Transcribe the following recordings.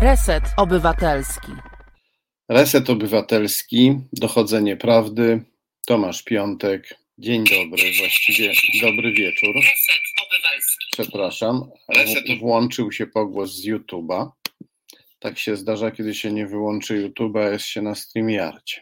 Reset Obywatelski. Reset Obywatelski, dochodzenie prawdy. Tomasz Piątek. Dzień dobry, właściwie dobry wieczór. Reset Obywatelski. Przepraszam, Reset- włączył się pogłos z YouTube'a. Tak się zdarza, kiedy się nie wyłączy YouTube'a, jest się na StreamYardzie.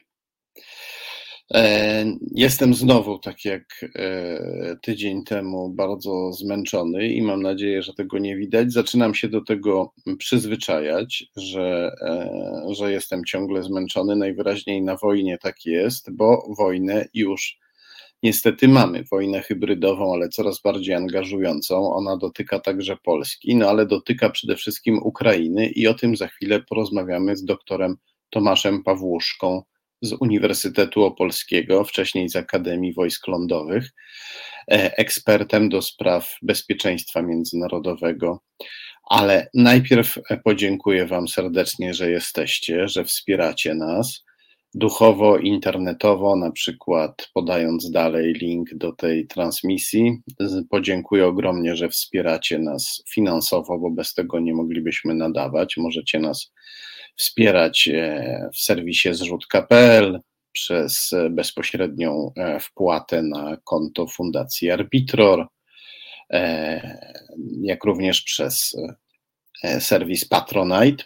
E, Jestem znowu, tak jak e, tydzień temu, bardzo zmęczony i mam nadzieję, że tego nie widać. Zaczynam się do tego przyzwyczajać, że, e, że jestem ciągle zmęczony. Najwyraźniej na wojnie tak jest, bo wojnę już niestety mamy. Wojnę hybrydową, ale coraz bardziej angażującą. Ona dotyka także Polski, no ale dotyka przede wszystkim Ukrainy i o tym za chwilę porozmawiamy z doktorem Tomaszem Pawłuszką z Uniwersytetu Opolskiego, wcześniej z Akademii Wojsk Lądowych, e, ekspertem do spraw bezpieczeństwa międzynarodowego. Ale najpierw e, podziękuję Wam serdecznie, że jesteście, że wspieracie nas duchowo, internetowo, na przykład podając dalej link do tej transmisji. Podziękuję ogromnie, że wspieracie nas finansowo, bo bez tego nie moglibyśmy nadawać. Możecie nas wspierać e, w serwisie zrzutka.pl przez e, bezpośrednią e, wpłatę na konto Fundacji Arbitror, jak również przez serwis Patronite.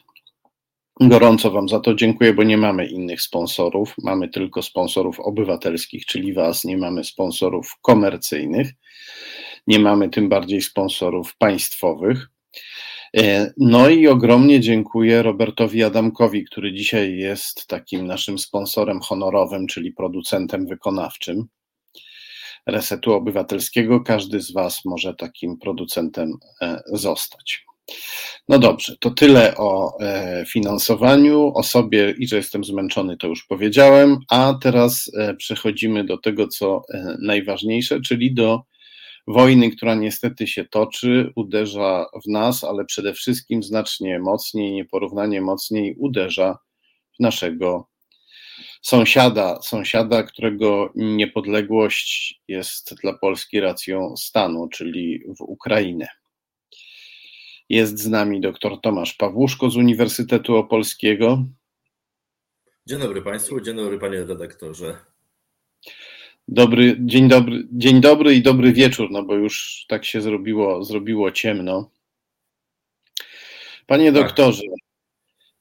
Gorąco Wam za to dziękuję, bo nie mamy innych sponsorów. Mamy tylko sponsorów obywatelskich, czyli Was. Nie mamy sponsorów komercyjnych. Nie mamy tym bardziej sponsorów państwowych. E, No i ogromnie dziękuję Robertowi Adamkowi, który dzisiaj jest takim naszym sponsorem honorowym, czyli producentem wykonawczym Resetu Obywatelskiego. Każdy z Was może takim producentem e, zostać. No dobrze, to tyle o e, finansowaniu, o sobie i że jestem zmęczony, to już powiedziałem, a teraz przechodzimy do tego, co najważniejsze, czyli do wojny, która niestety się toczy, uderza w nas, ale przede wszystkim znacznie mocniej, nieporównanie mocniej uderza w naszego sąsiada, sąsiada, którego niepodległość jest dla Polski racją stanu, czyli w Ukrainę. Jest z nami dr Tomasz Pawłuszko z Uniwersytetu Opolskiego. Dzień dobry Państwu, dzień dobry Panie redaktorze. Dobry, dzień dobry, dzień dobry i dobry wieczór, no bo już tak się zrobiło, zrobiło ciemno. Panie Tak. doktorze,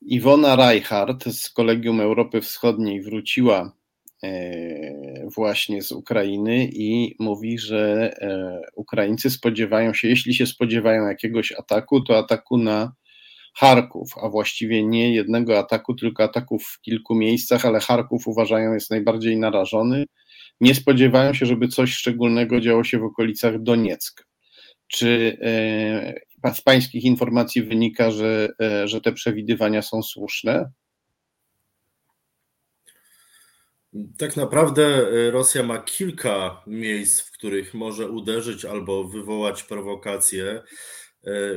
Iwona Reichardt z Kolegium Europy Wschodniej wróciła e, właśnie z Ukrainy i mówi, że e, Ukraińcy spodziewają się, jeśli się spodziewają jakiegoś ataku, to ataku na Charków, a właściwie nie jednego ataku, tylko ataków w kilku miejscach, ale Charków uważają jest najbardziej narażony. Nie spodziewają się, żeby coś szczególnego działo się w okolicach Doniecka. Czy e, z Pańskich informacji wynika, że, e, że te przewidywania są słuszne? Tak naprawdę y, Rosja ma kilka miejsc, w których może uderzyć albo wywołać prowokacje.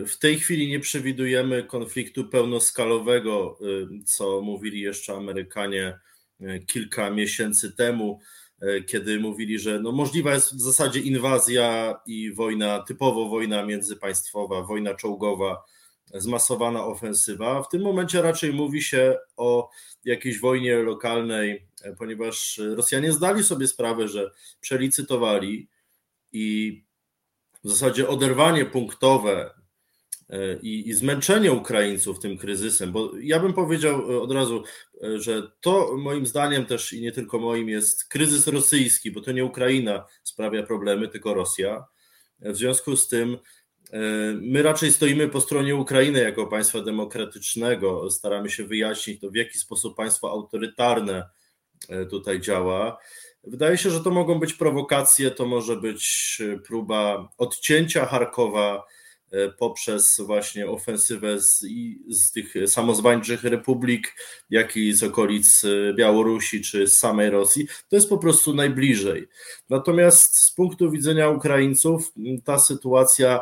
W tej chwili nie przewidujemy konfliktu pełnoskalowego, co mówili jeszcze Amerykanie kilka miesięcy temu, kiedy mówili, że no możliwa jest w zasadzie inwazja i wojna, typowo wojna międzypaństwowa, wojna czołgowa, zmasowana ofensywa. W tym momencie raczej mówi się o jakiejś wojnie lokalnej, e, ponieważ Rosjanie zdali sobie sprawę, że przelicytowali i w zasadzie oderwanie punktowe e, i, i zmęczenie Ukraińców tym kryzysem, bo ja bym powiedział e, od razu, e, że to moim zdaniem też i nie tylko moim jest kryzys rosyjski, bo to nie Ukraina sprawia problemy, tylko Rosja. W związku z tym e, my raczej stoimy po stronie Ukrainy jako państwa demokratycznego, staramy się wyjaśnić to, w jaki sposób państwo autorytarne e, tutaj działa. Wydaje się, że to mogą być prowokacje, to może być e, próba odcięcia Charkowa e, poprzez właśnie ofensywę z, z tych samozwańczych republik, jak i z okolic e, Białorusi czy z samej Rosji. To jest po prostu najbliżej. Natomiast z punktu widzenia Ukraińców ta sytuacja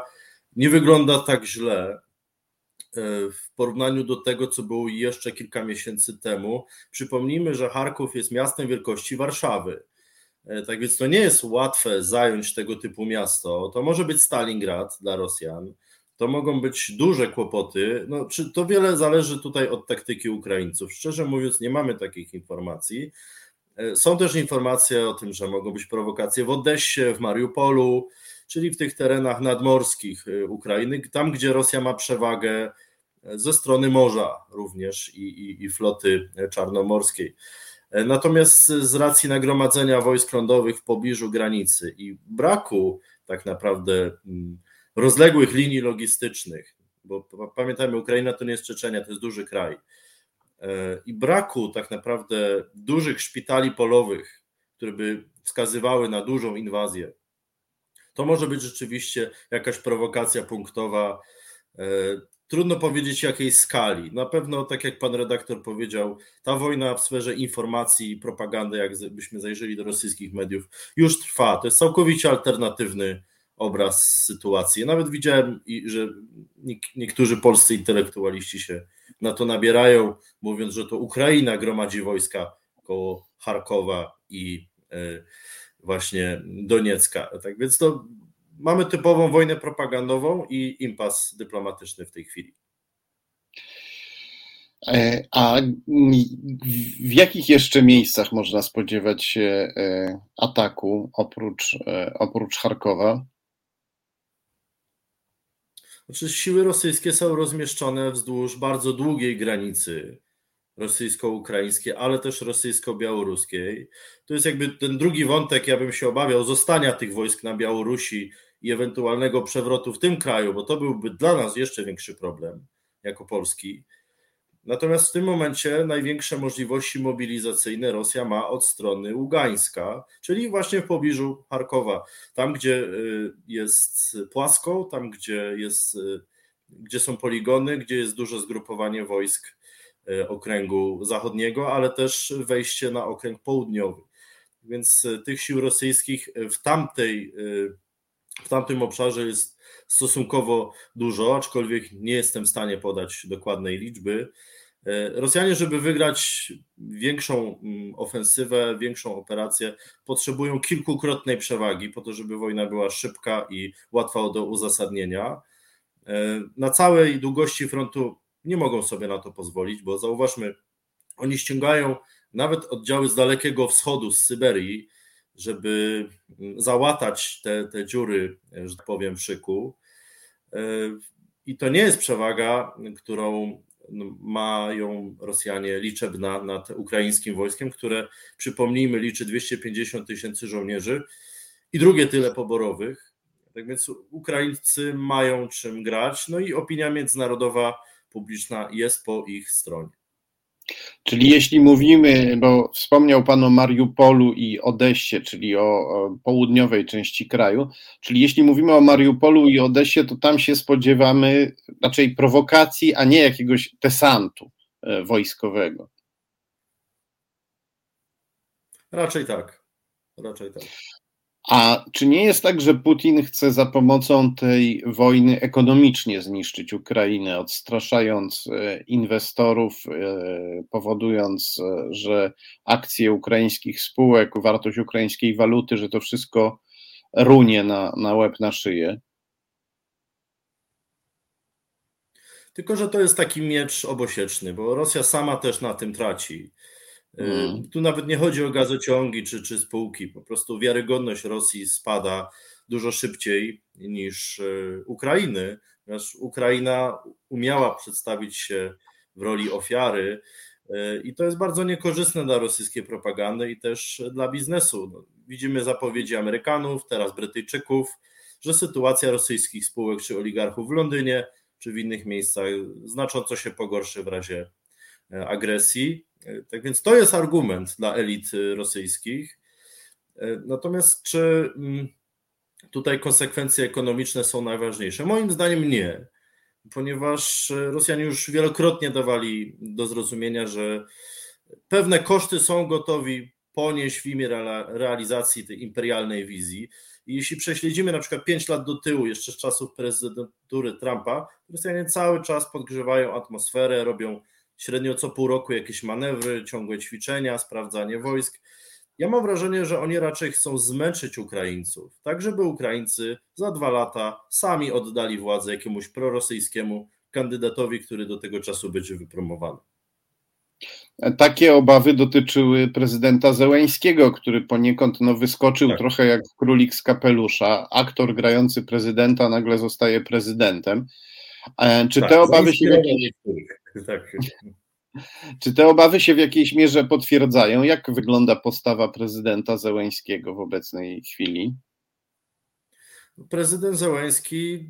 nie wygląda tak źle e, w porównaniu do tego, co było jeszcze kilka miesięcy temu. Przypomnijmy, że Charków jest miastem wielkości Warszawy. E, Tak więc to nie jest łatwe zająć tego typu miasto. To może być Stalingrad dla Rosjan, to mogą być duże kłopoty. No, czy to wiele zależy tutaj od taktyki Ukraińców. Szczerze mówiąc, nie mamy takich informacji. E, są też informacje o tym, że mogą być prowokacje w Odessie, w Mariupolu, czyli w tych terenach nadmorskich e, Ukrainy, tam gdzie Rosja ma przewagę ze strony morza również i, i, i floty czarnomorskiej. Natomiast z racji nagromadzenia wojsk lądowych w pobliżu granicy i braku tak naprawdę mm, rozległych linii logistycznych, bo pamiętajmy, Ukraina to nie jest Czeczenia, to jest duży kraj, e, i braku tak naprawdę dużych szpitali polowych, które by wskazywały na dużą inwazję, to może być rzeczywiście jakaś prowokacja punktowa. Trudno powiedzieć jakiej skali. Na pewno, tak jak pan redaktor powiedział, ta wojna w sferze informacji i propagandy, jakbyśmy zajrzeli do rosyjskich mediów, już trwa. To jest całkowicie alternatywny obraz sytuacji. Nawet widziałem, że niektórzy polscy intelektualiści się na to nabierają, mówiąc, że to Ukraina gromadzi wojska koło Charkowa i e, właśnie Doniecka. Tak więc to mamy typową wojnę propagandową i impas dyplomatyczny w tej chwili. E, a w jakich jeszcze miejscach można spodziewać się e, ataku oprócz, oprócz Charkowa? Znaczy, siły rosyjskie są rozmieszczone wzdłuż bardzo długiej granicy rosyjsko-ukraińskiej, ale też rosyjsko-białoruskiej. To jest jakby ten drugi wątek, ja bym się obawiał zostania tych wojsk na Białorusi i ewentualnego przewrotu w tym kraju, bo to byłby dla nas jeszcze większy problem jako Polski. Natomiast w tym momencie największe możliwości mobilizacyjne Rosja ma od strony Ługańska, czyli właśnie w pobliżu Charkowa, tam gdzie y, jest płasko, tam gdzie, jest, y, gdzie są poligony, gdzie jest duże zgrupowanie wojsk y, okręgu zachodniego, ale też wejście na okręg południowy. Więc tych sił rosyjskich w tamtej w tamtym obszarze jest stosunkowo dużo, aczkolwiek nie jestem w stanie podać dokładnej liczby. E, Rosjanie, żeby wygrać większą mm, ofensywę, większą operację, potrzebują kilkukrotnej przewagi po to, żeby wojna była szybka i łatwa do uzasadnienia. E, na całej długości frontu nie mogą sobie na to pozwolić, bo zauważmy, oni ściągają nawet oddziały z Dalekiego Wschodu, z Syberii, żeby mm, załatać te, te dziury, że tak powiem, w szyku. E, I to nie jest przewaga, którą no, mają Rosjanie liczebna nad ukraińskim wojskiem, które przypomnijmy liczy 250 tysięcy żołnierzy i drugie tyle poborowych. Tak więc Ukraińcy mają czym grać, no i opinia międzynarodowa publiczna jest po ich stronie. Czyli jeśli mówimy, bo wspomniał Pan o Mariupolu i Odessie, czyli o, o, południowej części kraju, czyli jeśli mówimy o Mariupolu i Odessie, to tam się spodziewamy raczej prowokacji, a nie jakiegoś desantu e, wojskowego. Raczej tak. Raczej tak. A czy nie jest tak, że Putin chce za pomocą tej wojny ekonomicznie zniszczyć Ukrainę, odstraszając e, inwestorów, e, powodując, e, że akcje ukraińskich spółek, wartość ukraińskiej waluty, że to wszystko runie na, na łeb, na szyję? Tylko, że to jest taki miecz obosieczny, bo Rosja sama też na tym traci. Mm. Tu nawet nie chodzi o gazociągi czy, czy spółki, po prostu wiarygodność Rosji spada dużo szybciej niż y, Ukrainy, ponieważ Ukraina umiała przedstawić się w roli ofiary y, i to jest bardzo niekorzystne dla rosyjskiej propagandy i też dla biznesu. No, widzimy zapowiedzi Amerykanów, teraz Brytyjczyków, że sytuacja rosyjskich spółek czy oligarchów w Londynie czy w innych miejscach znacząco się pogorszy w razie agresji. Tak więc to jest argument dla elit rosyjskich. E, natomiast czy mm, tutaj konsekwencje ekonomiczne są najważniejsze? Moim zdaniem nie, ponieważ e, Rosjanie już wielokrotnie dawali do zrozumienia, że pewne koszty są gotowi ponieść w imię realizacji tej imperialnej wizji. I jeśli prześledzimy na przykład 5 lat do tyłu, jeszcze z czasów prezydentury Trumpa, Rosjanie cały czas podgrzewają atmosferę, robią średnio co pół roku jakieś manewry, ciągłe ćwiczenia, sprawdzanie wojsk. ja mam wrażenie, że oni raczej chcą zmęczyć Ukraińców, tak żeby Ukraińcy za dwa lata sami oddali władzę jakiemuś prorosyjskiemu kandydatowi, który do tego czasu będzie wypromowany. Takie obawy dotyczyły prezydenta Zełęńskiego, który poniekąd no, wyskoczył tak. trochę jak królik z kapelusza. Aktor grający prezydenta nagle zostaje prezydentem. E, czy tak, te obawy się. Jakiejś... Tak. Czy te obawy się w jakiejś mierze potwierdzają? Jak wygląda postawa prezydenta Zełęńskiego w obecnej chwili? Prezydent Zełęński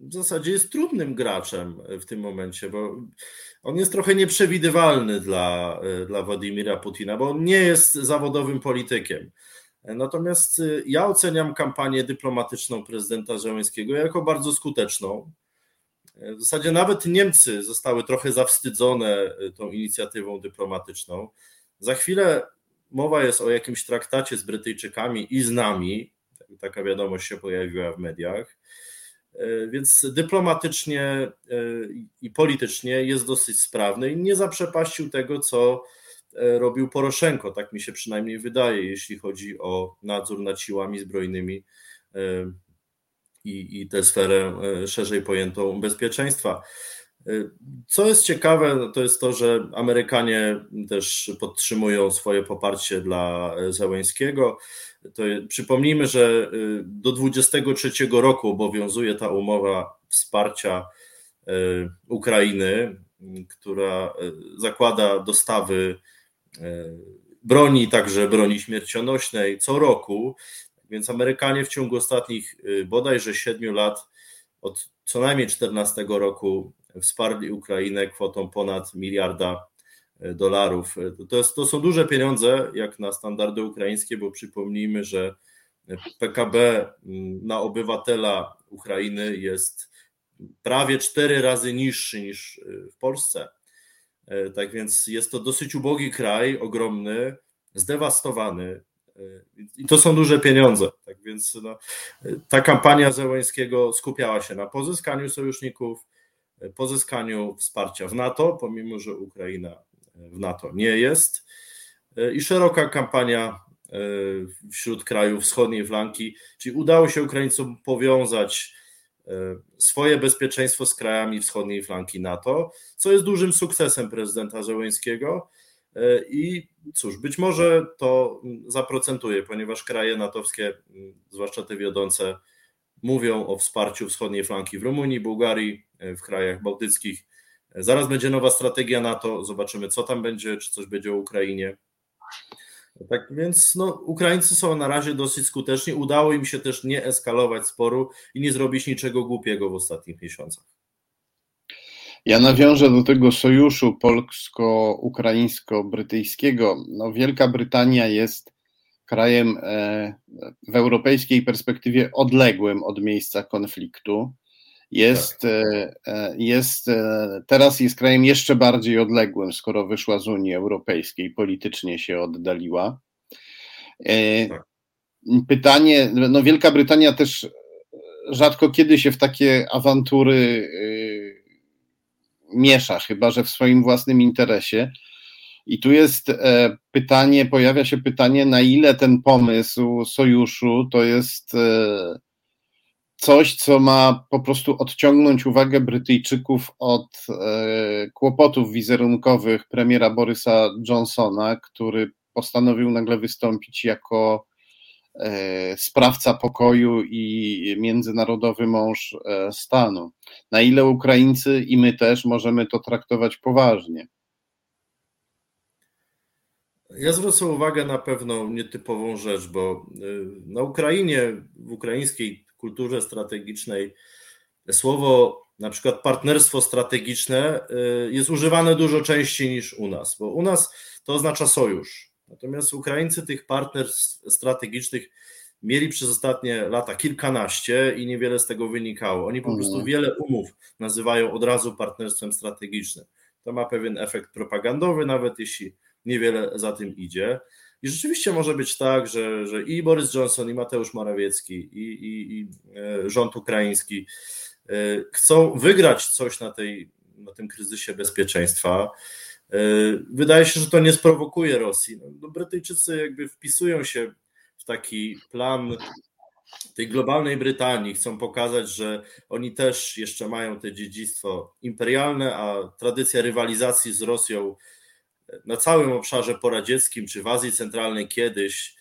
w zasadzie jest trudnym graczem w tym momencie, bo on jest trochę nieprzewidywalny dla, dla Władimira Putina, bo on nie jest zawodowym politykiem. Natomiast ja oceniam kampanię dyplomatyczną prezydenta Zełęńskiego jako bardzo skuteczną. W zasadzie nawet Niemcy zostały trochę zawstydzone tą inicjatywą dyplomatyczną. Za chwilę mowa jest o jakimś traktacie z Brytyjczykami i z nami. Taka wiadomość się pojawiła w mediach. Więc dyplomatycznie i politycznie jest dosyć sprawny i nie zaprzepaścił tego, co robił Poroszenko, tak mi się przynajmniej wydaje, jeśli chodzi o nadzór nad siłami zbrojnymi i, i tę sferę e, szerzej pojętą bezpieczeństwa. E, co jest ciekawe, to jest to, że Amerykanie też podtrzymują swoje poparcie dla Zełęńskiego. To przypomnijmy, że e, do 23 roku obowiązuje ta umowa wsparcia Ukrainy, która zakłada dostawy broni, także broni śmiercionośnej co roku. Więc Amerykanie w ciągu ostatnich y, bodajże 7 lat, od co najmniej 14 roku, wsparli Ukrainę kwotą ponad miliarda y, dolarów. To, jest, to są duże pieniądze, jak na standardy ukraińskie, bo przypomnijmy, że PKB na obywatela Ukrainy jest prawie cztery razy niższy niż y, w Polsce. Tak więc jest to dosyć ubogi kraj, ogromny, zdewastowany, i to są duże pieniądze. Tak więc no, ta kampania Zełęńskiego skupiała się na pozyskaniu sojuszników, pozyskaniu wsparcia w NATO, pomimo że Ukraina w NATO nie jest. I szeroka kampania e, wśród krajów wschodniej flanki, czyli udało się Ukraińcom powiązać e, swoje bezpieczeństwo z krajami wschodniej flanki NATO, co jest dużym sukcesem prezydenta Zełęńskiego. E, I cóż, być może to zaprocentuje, ponieważ kraje natowskie, zwłaszcza te wiodące, mówią o wsparciu wschodniej flanki w Rumunii, Bułgarii, e, w krajach bałtyckich. E, zaraz będzie nowa strategia NATO, zobaczymy co tam będzie, czy coś będzie o Ukrainie. Tak więc no, Ukraińcy są na razie dosyć skuteczni. Udało im się też nie eskalować sporu i nie zrobić niczego głupiego w ostatnich miesiącach. Ja nawiążę do tego sojuszu polsko-ukraińsko-brytyjskiego. No, Wielka Brytania jest krajem e, w europejskiej perspektywie odległym od miejsca konfliktu. Jest, tak. E, e, jest, teraz jest krajem jeszcze bardziej odległym, skoro wyszła z Unii Europejskiej, politycznie się oddaliła. Tak. Pytanie, no Wielka Brytania też rzadko kiedy się w takie awantury miesza, chyba że w swoim własnym interesie. I tu jest e, pytanie, pojawia się pytanie, na ile ten pomysł sojuszu to jest e, coś, co ma po prostu odciągnąć uwagę Brytyjczyków od e, kłopotów wizerunkowych premiera Borysa Johnsona, który postanowił nagle wystąpić jako sprawca pokoju i międzynarodowy mąż e, stanu. Na ile Ukraińcy i my też możemy to traktować poważnie? Ja zwrócę uwagę na pewną nietypową rzecz, bo e, na Ukrainie, w ukraińskiej kulturze strategicznej, słowo na przykład partnerstwo strategiczne jest używane dużo częściej niż u nas, bo u nas to oznacza sojusz. Natomiast Ukraińcy tych partnerstw strategicznych mieli przez ostatnie lata kilkanaście i niewiele z tego wynikało. Oni po prostu mhm. wiele umów nazywają od razu partnerstwem strategicznym. To ma pewien efekt propagandowy, nawet jeśli niewiele za tym idzie. I rzeczywiście może być tak, że, że i Boris Johnson, i Mateusz Morawiecki, i, i, i e, rząd ukraiński e, chcą wygrać coś na, tej, na tym kryzysie bezpieczeństwa Wydaje się, że to nie sprowokuje Rosji. No, no, Brytyjczycy jakby wpisują się w taki plan tej globalnej Brytanii, chcą pokazać, że oni też jeszcze mają te dziedzictwo imperialne, a tradycja rywalizacji z Rosją na całym obszarze poradzieckim czy w Azji Centralnej kiedyś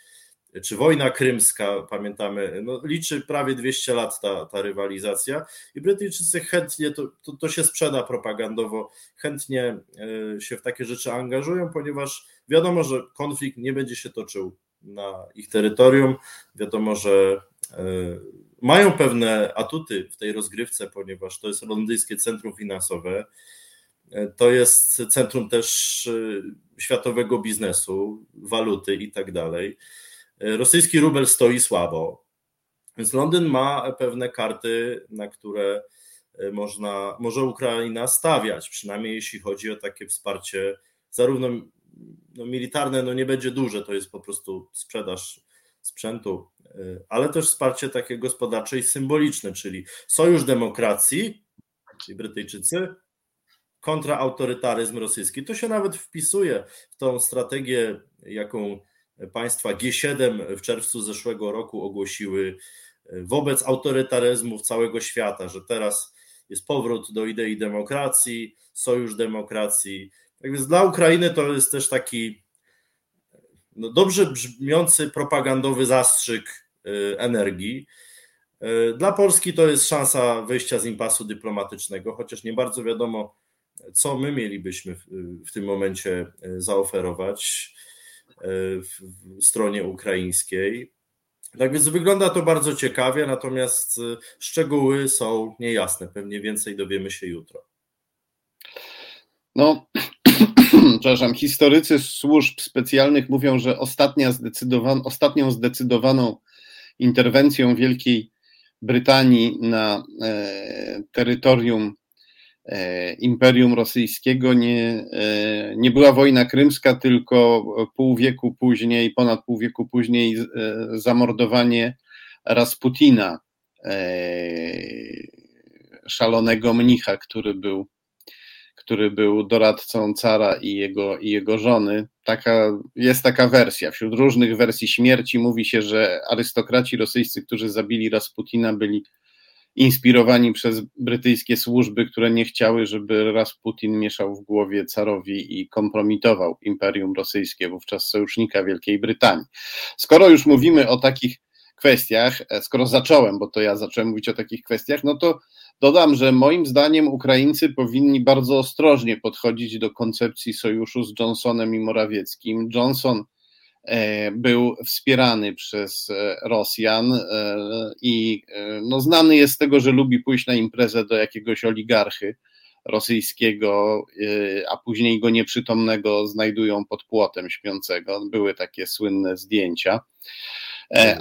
czy wojna krymska, pamiętamy, no, liczy prawie 200 lat ta, ta rywalizacja i Brytyjczycy chętnie, to, to, to się sprzeda propagandowo, chętnie e, się w takie rzeczy angażują, ponieważ wiadomo, że konflikt nie będzie się toczył na ich terytorium, wiadomo, że e, mają pewne atuty w tej rozgrywce, ponieważ to jest londyńskie centrum finansowe, e, to jest centrum też światowego biznesu, waluty i tak dalej. Rosyjski rubel stoi słabo, więc Londyn ma pewne karty, na które e, można, może Ukraina stawiać, przynajmniej jeśli chodzi o takie wsparcie, zarówno no, militarne, no nie będzie duże, to jest po prostu sprzedaż sprzętu, e, ale też wsparcie takie gospodarcze i symboliczne, czyli sojusz demokracji, czyli Brytyjczycy, kontra autorytaryzm rosyjski. To się nawet wpisuje w tą strategię, jaką państwa G7 w czerwcu zeszłego roku ogłosiły e, wobec autorytaryzmów całego świata, że teraz jest powrót do idei demokracji, sojusz demokracji. Tak więc dla Ukrainy to jest też taki no, dobrze brzmiący propagandowy zastrzyk e, energii. E, dla Polski to jest szansa wyjścia z impasu dyplomatycznego, chociaż nie bardzo wiadomo, co my mielibyśmy w tym momencie zaoferować w stronie ukraińskiej. Tak więc wygląda to bardzo ciekawie, natomiast y, szczegóły są niejasne. Pewnie więcej dowiemy się jutro. No, przepraszam, historycy służb specjalnych mówią, że ostatnia zdecydowan, ostatnią zdecydowaną interwencją Wielkiej Brytanii na e, terytorium E, Imperium Rosyjskiego nie, e, nie była wojna krymska, tylko pół wieku później, ponad pół wieku później e, zamordowanie Rasputina, szalonego mnicha, który był, który był doradcą cara i jego, i jego żony. Taka, jest taka wersja. Wśród różnych wersji śmierci mówi się, że arystokraci rosyjscy, którzy zabili Rasputina, byli inspirowani przez brytyjskie służby, które nie chciały, żeby Rasputin mieszał w głowie carowi i kompromitował Imperium Rosyjskie, wówczas sojusznika Wielkiej Brytanii. Skoro już mówimy o takich kwestiach, e, skoro zacząłem, bo to ja zacząłem mówić o takich kwestiach, no to dodam, że moim zdaniem Ukraińcy powinni bardzo ostrożnie podchodzić do koncepcji sojuszu z Johnsonem i Morawieckim. Johnson był wspierany przez e, Rosjan e, i no, znany jest z tego, że lubi pójść na imprezę do jakiegoś oligarchy rosyjskiego, a później go nieprzytomnego znajdują pod płotem śpiącego. Były takie słynne zdjęcia.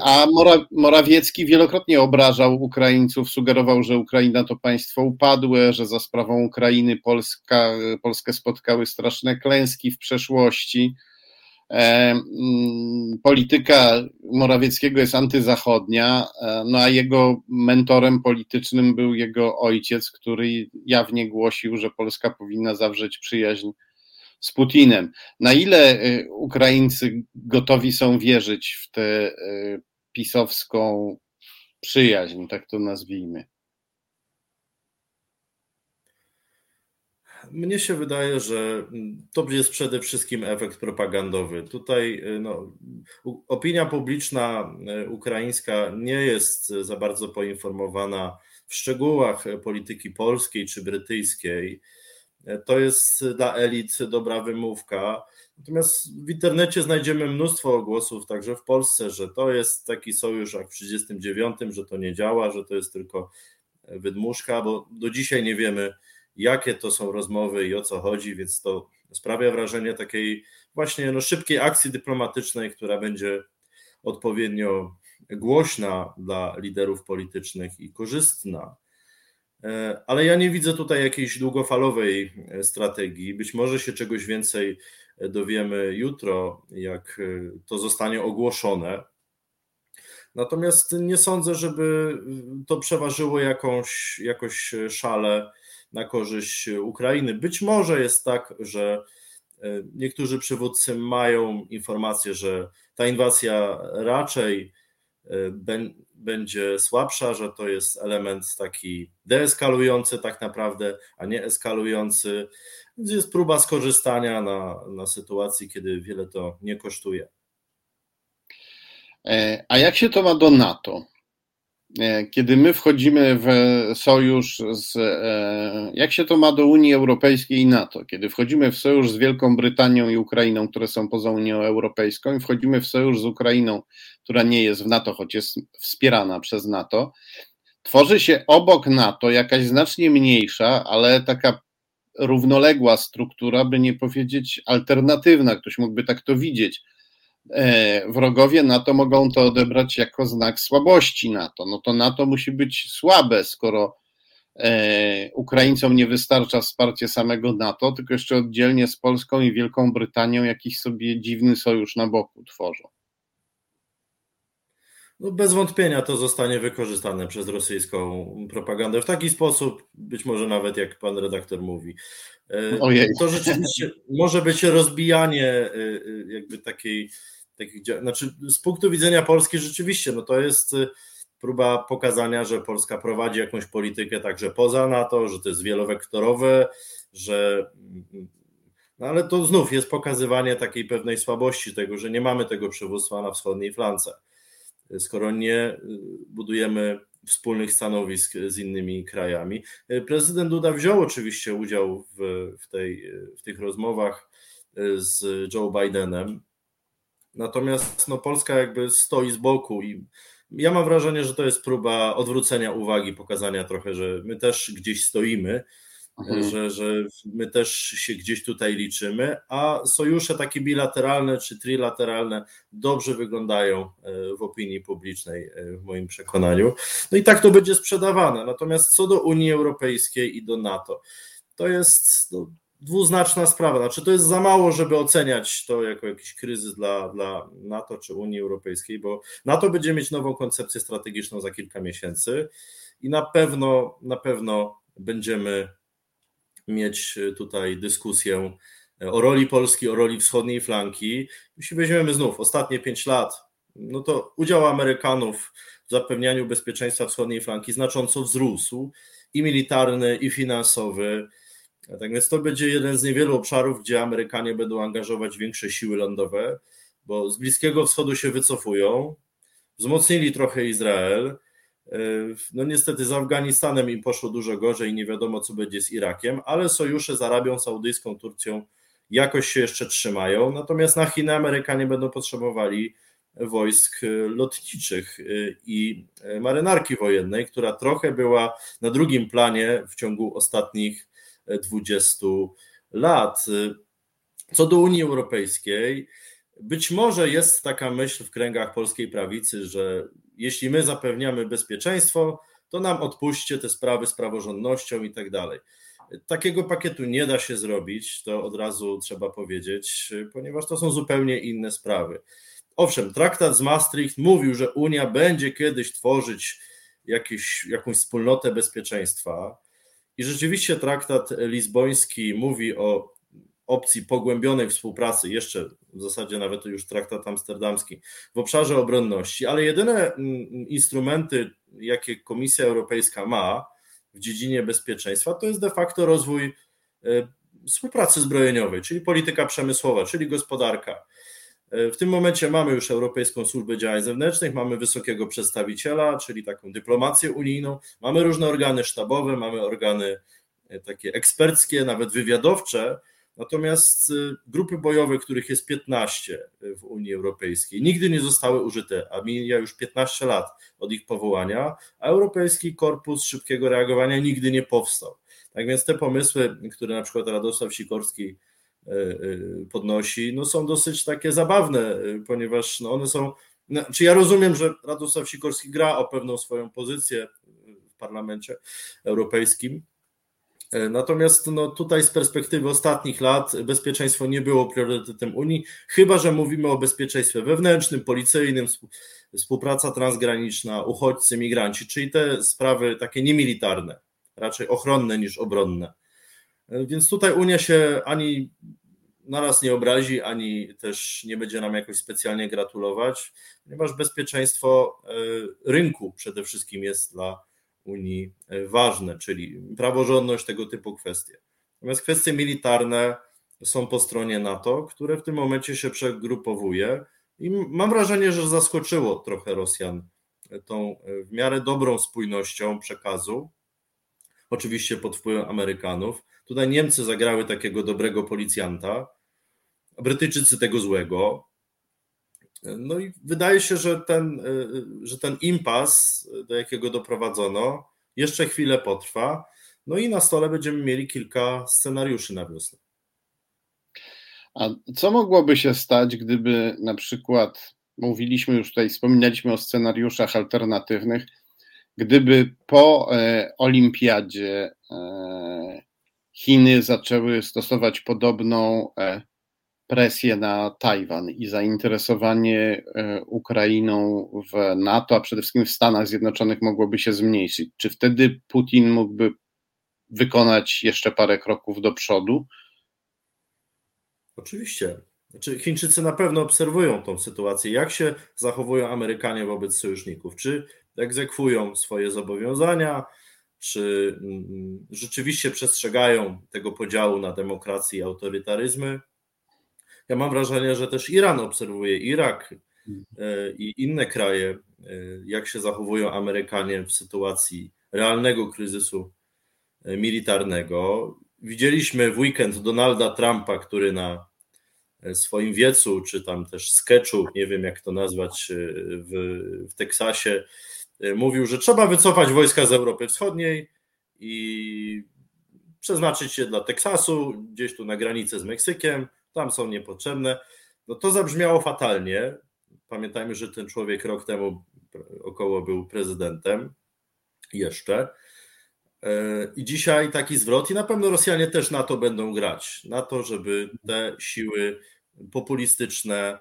A Morawiecki wielokrotnie obrażał Ukraińców, sugerował, że Ukraina to państwo upadłe, że za sprawą Ukrainy Polska, Polskę spotkały straszne klęski w przeszłości. E, mm, polityka Morawieckiego jest antyzachodnia, e, no a jego mentorem politycznym był jego ojciec, który jawnie głosił, że Polska powinna zawrzeć przyjaźń z Putinem. Na ile e, Ukraińcy gotowi są wierzyć w tę pisowską przyjaźń, tak to nazwijmy? Mnie się wydaje, że to jest przede wszystkim efekt propagandowy. Tutaj y, no, opinia publiczna y, ukraińska nie jest za bardzo poinformowana w szczegółach polityki polskiej czy brytyjskiej. To jest dla elit dobra wymówka. Natomiast w internecie znajdziemy mnóstwo głosów, także w Polsce, że to jest taki sojusz jak w 1939, że to nie działa, że to jest tylko wydmuszka, bo do dzisiaj nie wiemy, jakie to są rozmowy i o co chodzi, więc to sprawia wrażenie takiej właśnie no, szybkiej akcji dyplomatycznej, która będzie odpowiednio głośna dla liderów politycznych i korzystna. E, ale ja nie widzę tutaj jakiejś długofalowej e, strategii. Być może się czegoś więcej dowiemy jutro, jak e, to zostanie ogłoszone. Natomiast nie sądzę, żeby to przeważyło jakąś, jakoś szale na korzyść Ukrainy. Być może jest tak, że Niektórzy przywódcy mają informację, że ta inwazja raczej będzie słabsza, że to jest element taki deeskalujący tak naprawdę, a nie eskalujący. Więc jest próba skorzystania na, na sytuacji, kiedy wiele to nie kosztuje. E, a jak się to ma do NATO? E, kiedy my wchodzimy w sojusz z. E, jak się to ma do Unii Europejskiej i NATO? Kiedy wchodzimy w sojusz z Wielką Brytanią i Ukrainą, które są poza Unią Europejską, i wchodzimy w sojusz z Ukrainą, która nie jest w NATO, choć jest wspierana przez NATO, tworzy się obok NATO jakaś znacznie mniejsza, ale taka równoległa struktura, by nie powiedzieć alternatywna, ktoś mógłby tak to widzieć wrogowie NATO mogą to odebrać jako znak słabości NATO. No to NATO musi być słabe, skoro e, Ukraińcom nie wystarcza wsparcie samego NATO, tylko jeszcze oddzielnie z Polską i Wielką Brytanią jakiś sobie dziwny sojusz na boku tworzą. No bez wątpienia to zostanie wykorzystane przez rosyjską propagandę w taki sposób, być może nawet jak pan redaktor mówi. E, Ojej. To rzeczywiście może być rozbijanie jakby takiej takich, znaczy z punktu widzenia Polski rzeczywiście, no to jest y, próba pokazania, że Polska prowadzi jakąś politykę także poza NATO, że to jest wielowektorowe, że no ale to znów jest pokazywanie takiej pewnej słabości tego, że nie mamy tego przywództwa na wschodniej flance. Skoro nie y, budujemy wspólnych stanowisk z innymi krajami. Prezydent Duda wziął oczywiście udział w, w, tej, w tych rozmowach y, z Joe Bidenem. Natomiast no, Polska jakby stoi z boku i ja mam wrażenie, że to jest próba odwrócenia uwagi, pokazania trochę, że my też gdzieś stoimy, mhm. że, że my też się gdzieś tutaj liczymy, a sojusze takie bilateralne czy trilateralne dobrze wyglądają e, w opinii publicznej, e, w moim przekonaniu. No i tak to będzie sprzedawane. Natomiast co do Unii Europejskiej i do NATO, to jest. No, dwuznaczna sprawa. Znaczy, to jest za mało, żeby oceniać to jako jakiś kryzys dla, dla NATO czy Unii Europejskiej, bo NATO będzie mieć nową koncepcję strategiczną za kilka miesięcy i na pewno, na pewno będziemy mieć tutaj dyskusję o roli Polski, o roli wschodniej flanki. Jeśli weźmiemy znów ostatnie pięć lat, no to udział Amerykanów w zapewnianiu bezpieczeństwa wschodniej flanki znacząco wzrósł i militarny, i finansowy. Tak więc to będzie jeden z niewielu obszarów, gdzie Amerykanie będą angażować większe siły lądowe, bo z Bliskiego Wschodu się wycofują, wzmocnili trochę Izrael. No niestety z Afganistanem im poszło dużo gorzej, nie wiadomo co będzie z Irakiem, ale sojusze z Arabią Saudyjską, Turcją jakoś się jeszcze trzymają. Natomiast na Chiny Amerykanie będą potrzebowali wojsk lotniczych i marynarki wojennej, która trochę była na drugim planie w ciągu ostatnich 20 lat. Co do Unii Europejskiej, być może jest taka myśl w kręgach polskiej prawicy, że jeśli my zapewniamy bezpieczeństwo, to nam odpuśćcie te sprawy z praworządnością i tak dalej. Takiego pakietu nie da się zrobić, to od razu trzeba powiedzieć, ponieważ to są zupełnie inne sprawy. Owszem, traktat z Maastricht mówił, że Unia będzie kiedyś tworzyć jakieś, jakąś wspólnotę bezpieczeństwa, i rzeczywiście traktat lizboński mówi o opcji pogłębionej współpracy, jeszcze w zasadzie nawet już traktat amsterdamski, w obszarze obronności, ale jedyne mm, instrumenty, jakie Komisja Europejska ma w dziedzinie bezpieczeństwa, to jest de facto rozwój e, współpracy zbrojeniowej, czyli polityka przemysłowa, czyli gospodarka. E, w tym momencie mamy już Europejską Służbę Działań Zewnętrznych, mamy wysokiego przedstawiciela, czyli taką dyplomację unijną, mamy różne organy sztabowe, mamy organy e, takie eksperckie, nawet wywiadowcze, natomiast e, grupy bojowe, których jest 15 w Unii Europejskiej, nigdy nie zostały użyte, a mija już 15 lat od ich powołania, a Europejski Korpus Szybkiego Reagowania nigdy nie powstał. Tak więc te pomysły, które na przykład Radosław Sikorski podnosi, no są dosyć takie zabawne, e, ponieważ no one są. No, czy ja rozumiem, że Radosław Sikorski gra o pewną swoją pozycję w Parlamencie Europejskim. Natomiast no, tutaj z perspektywy ostatnich lat bezpieczeństwo nie było priorytetem Unii, chyba że mówimy o bezpieczeństwie wewnętrznym, policyjnym, współpraca transgraniczna, uchodźcy, migranci, czyli te sprawy takie niemilitarne, raczej ochronne niż obronne. Więc tutaj Unia się ani naraz nie obrazi, ani też nie będzie nam jakoś specjalnie gratulować, ponieważ bezpieczeństwo rynku przede wszystkim jest dla Unii ważne, czyli praworządność, tego typu kwestie. Natomiast kwestie militarne są po stronie NATO, które w tym momencie się przegrupowuje i mam wrażenie, że zaskoczyło trochę Rosjan tą w miarę dobrą spójnością przekazu, oczywiście pod wpływem Amerykanów. Tutaj Niemcy zagrały takiego dobrego policjanta, Brytyjczycy tego złego. No i wydaje się, że ten, że ten impas, do jakiego doprowadzono, jeszcze chwilę potrwa. No i na stole będziemy mieli kilka scenariuszy na wiosnę. A co mogłoby się stać, gdyby na przykład, mówiliśmy już tutaj, wspominaliśmy o scenariuszach alternatywnych, gdyby po e, olimpiadzie e, Chiny zaczęły stosować podobną e, presję na Tajwan i zainteresowanie e, Ukrainą w NATO, a przede wszystkim w Stanach Zjednoczonych mogłoby się zmniejszyć. Czy wtedy Putin mógłby wykonać jeszcze parę kroków do przodu? Oczywiście. Znaczy, Chińczycy na pewno obserwują tą sytuację, jak się zachowują Amerykanie wobec sojuszników, czy egzekwują swoje zobowiązania, czy mm, rzeczywiście przestrzegają tego podziału na demokrację i autorytaryzmy. Ja mam wrażenie, że też Iran obserwuje, Irak e, i inne kraje, e, jak się zachowują Amerykanie w sytuacji realnego kryzysu e, militarnego. Widzieliśmy w weekend Donalda Trumpa, który na swoim wiecu, czy tam też sketchu, nie wiem jak to nazwać, w, w Teksasie, mówił, że trzeba wycofać wojska z Europy Wschodniej i przeznaczyć je dla Teksasu, gdzieś tu na granicę z Meksykiem, tam są niepotrzebne. No to zabrzmiało fatalnie. Pamiętajmy, że ten człowiek rok temu około był prezydentem jeszcze. I dzisiaj taki zwrot, i na pewno Rosjanie też na to będą grać, na to, żeby te siły populistyczne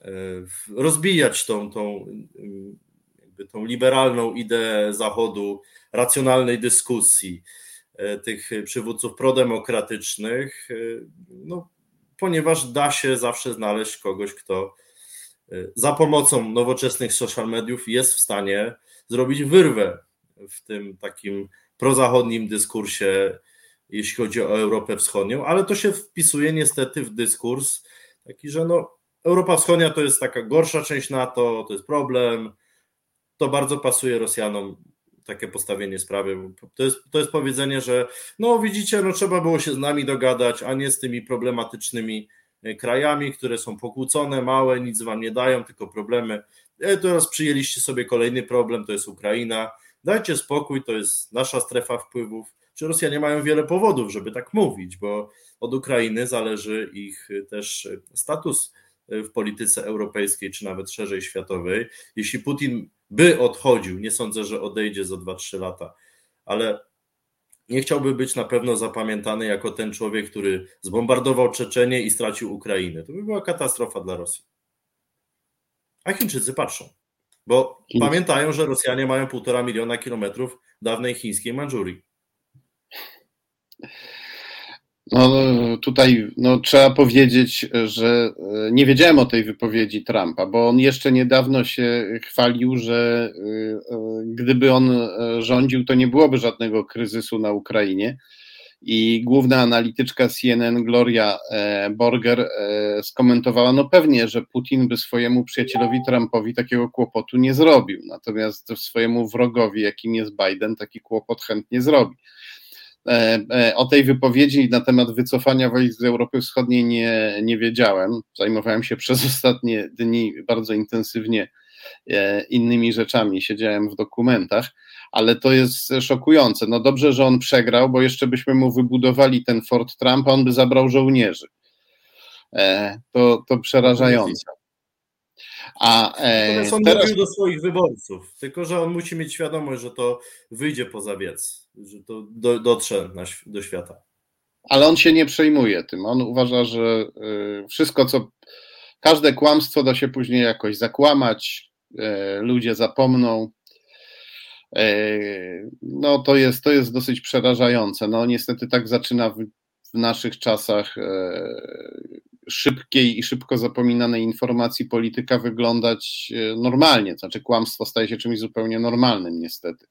e, rozbijać tą, tą, jakby tą liberalną ideę Zachodu, racjonalnej dyskusji, e, tych przywódców prodemokratycznych, e, no, ponieważ da się zawsze znaleźć kogoś, kto za pomocą nowoczesnych social mediów jest w stanie zrobić wyrwę w tym takim prozachodnim dyskursie, jeśli chodzi o Europę Wschodnią, ale to się wpisuje niestety w dyskurs taki, że no, Europa Wschodnia to jest taka gorsza część NATO, to jest problem. To bardzo pasuje Rosjanom takie postawienie sprawy. To jest, to jest powiedzenie, że no widzicie, no trzeba było się z nami dogadać, a nie z tymi problematycznymi e, krajami, które są pokłócone, małe, nic wam nie dają, tylko problemy. E, teraz przyjęliście sobie kolejny problem, to jest Ukraina. Dajcie spokój, to jest nasza strefa wpływów. Czy Rosjanie mają wiele powodów, żeby tak mówić, bo od Ukrainy zależy ich też status w polityce europejskiej, czy nawet szerzej światowej. Jeśli Putin by odchodził, nie sądzę, że odejdzie za 2-3 lata, ale nie chciałby być na pewno zapamiętany jako ten człowiek, który zbombardował Czeczenię i stracił Ukrainę. To by była katastrofa dla Rosji. A Chińczycy patrzą, bo pamiętają, że Rosjanie mają półtora miliona kilometrów dawnej chińskiej Mandżurii. No, tutaj no, trzeba powiedzieć, że e, nie wiedziałem o tej wypowiedzi Trumpa, bo on jeszcze niedawno się chwalił, że e, e, gdyby on rządził, to nie byłoby żadnego kryzysu na Ukrainie. I główna analityczka CNN, Gloria Borger, skomentowała: No pewnie, że Putin by swojemu przyjacielowi Trumpowi takiego kłopotu nie zrobił, natomiast swojemu wrogowi, jakim jest Biden, taki kłopot chętnie zrobi. E, e, o tej wypowiedzi na temat wycofania wojsk z Europy Wschodniej nie, nie wiedziałem. Zajmowałem się przez ostatnie dni bardzo intensywnie e, innymi rzeczami, siedziałem w dokumentach, ale to jest szokujące. No dobrze, że on przegrał, bo jeszcze byśmy mu wybudowali ten Fort Trump, a on by zabrał żołnierzy. To, to przerażające. A e, on teraz... mówił do swoich wyborców, tylko że on musi mieć świadomość, że to wyjdzie poza wiec, że to do, dotrze na, do świata. Ale on się nie przejmuje tym. On uważa, że y, wszystko, co. Każde kłamstwo da się później jakoś zakłamać, y, ludzie zapomną. Y, no to jest, to jest dosyć przerażające. No niestety tak zaczyna w naszych czasach szybkiej i szybko zapominanej informacji polityka wyglądać normalnie. To znaczy, kłamstwo staje się czymś zupełnie normalnym, niestety.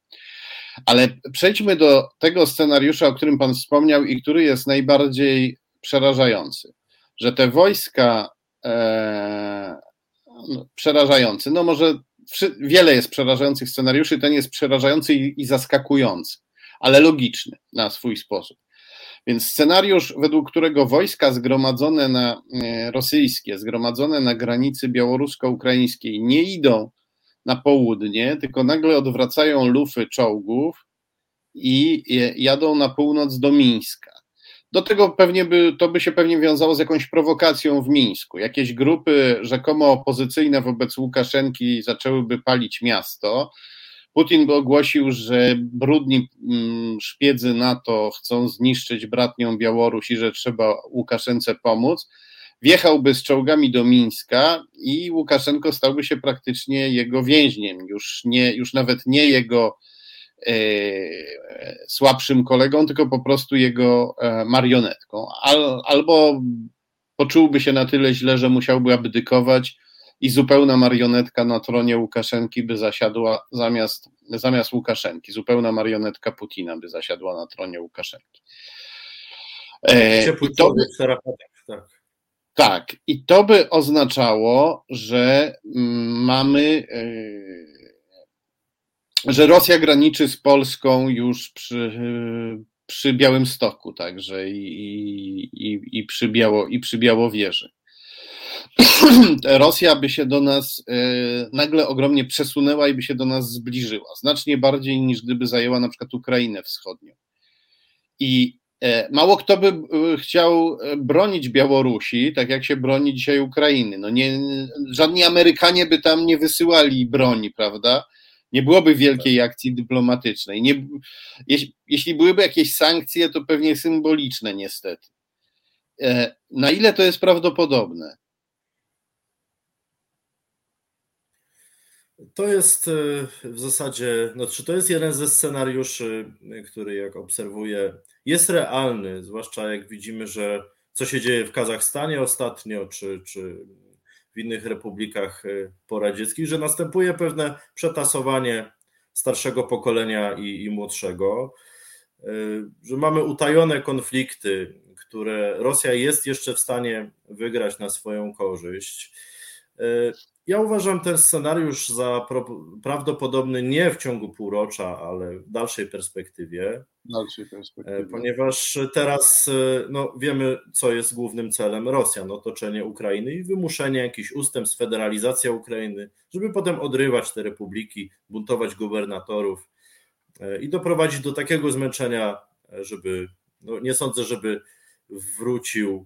Ale przejdźmy do tego scenariusza, o którym Pan wspomniał i który jest najbardziej przerażający. Że te wojska e, no, przerażający, no może wiele jest przerażających scenariuszy, ten jest przerażający i, i zaskakujący, ale logiczny na swój sposób. Więc scenariusz, według którego wojska zgromadzone na e, rosyjskie, zgromadzone na granicy białorusko-ukraińskiej nie idą na południe, tylko nagle odwracają lufy czołgów i jadą na północ do Mińska. Do tego pewnie by, to by się pewnie wiązało z jakąś prowokacją w Mińsku. Jakieś grupy rzekomo opozycyjne wobec Łukaszenki zaczęłyby palić miasto. Putin by ogłosił, że brudni mm, szpiedzy NATO chcą zniszczyć bratnią Białoruś i że trzeba Łukaszence pomóc wjechałby z czołgami do Mińska i Łukaszenko stałby się praktycznie jego więźniem, już, nie, już nawet nie jego e, słabszym kolegą, tylko po prostu jego e, marionetką. Al, albo poczułby się na tyle źle, że musiałby abdykować i zupełna marionetka na tronie Łukaszenki by zasiadła zamiast, zamiast Łukaszenki, zupełna marionetka Putina by zasiadła na tronie Łukaszenki. E, to, tak. Tak, i to by oznaczało, że mm, mamy, e, że Rosja graniczy z Polską już przy, przy Białym Stoku, także i, i, i, przy, Biało, i przy Białowieży. Rosja by się do nas e, nagle ogromnie przesunęła i by się do nas zbliżyła, znacznie bardziej niż gdyby zajęła na przykład Ukrainę Wschodnią. I mało kto by e, chciał e, bronić Białorusi, tak jak się broni dzisiaj Ukrainy. No nie, żadni Amerykanie by tam nie wysyłali broni, prawda? Nie byłoby wielkiej akcji dyplomatycznej. Nie, jeśli, jeśli byłyby jakieś sankcje, to pewnie symboliczne, niestety. Na ile to jest prawdopodobne? To jest w zasadzie, no, czy to jest jeden ze scenariuszy, który, jak obserwuję, jest realny, zwłaszcza jak widzimy, że co się dzieje w Kazachstanie ostatnio, czy, czy w innych republikach e, poradzieckich, że następuje pewne przetasowanie starszego pokolenia i, i młodszego, e, że mamy utajone konflikty, które Rosja jest jeszcze w stanie wygrać na swoją korzyść. E, ja uważam ten scenariusz za prawdopodobny nie w ciągu półrocza, ale w dalszej perspektywie. Dalszej perspektywie. Ponieważ teraz e, no, wiemy, co jest głównym celem Rosjan: otoczenie Ukrainy i wymuszenie jakichś ustępstw, federalizacja Ukrainy, żeby potem odrywać te republiki, buntować gubernatorów e, i doprowadzić do takiego zmęczenia, żeby no, nie sądzę, żeby wrócił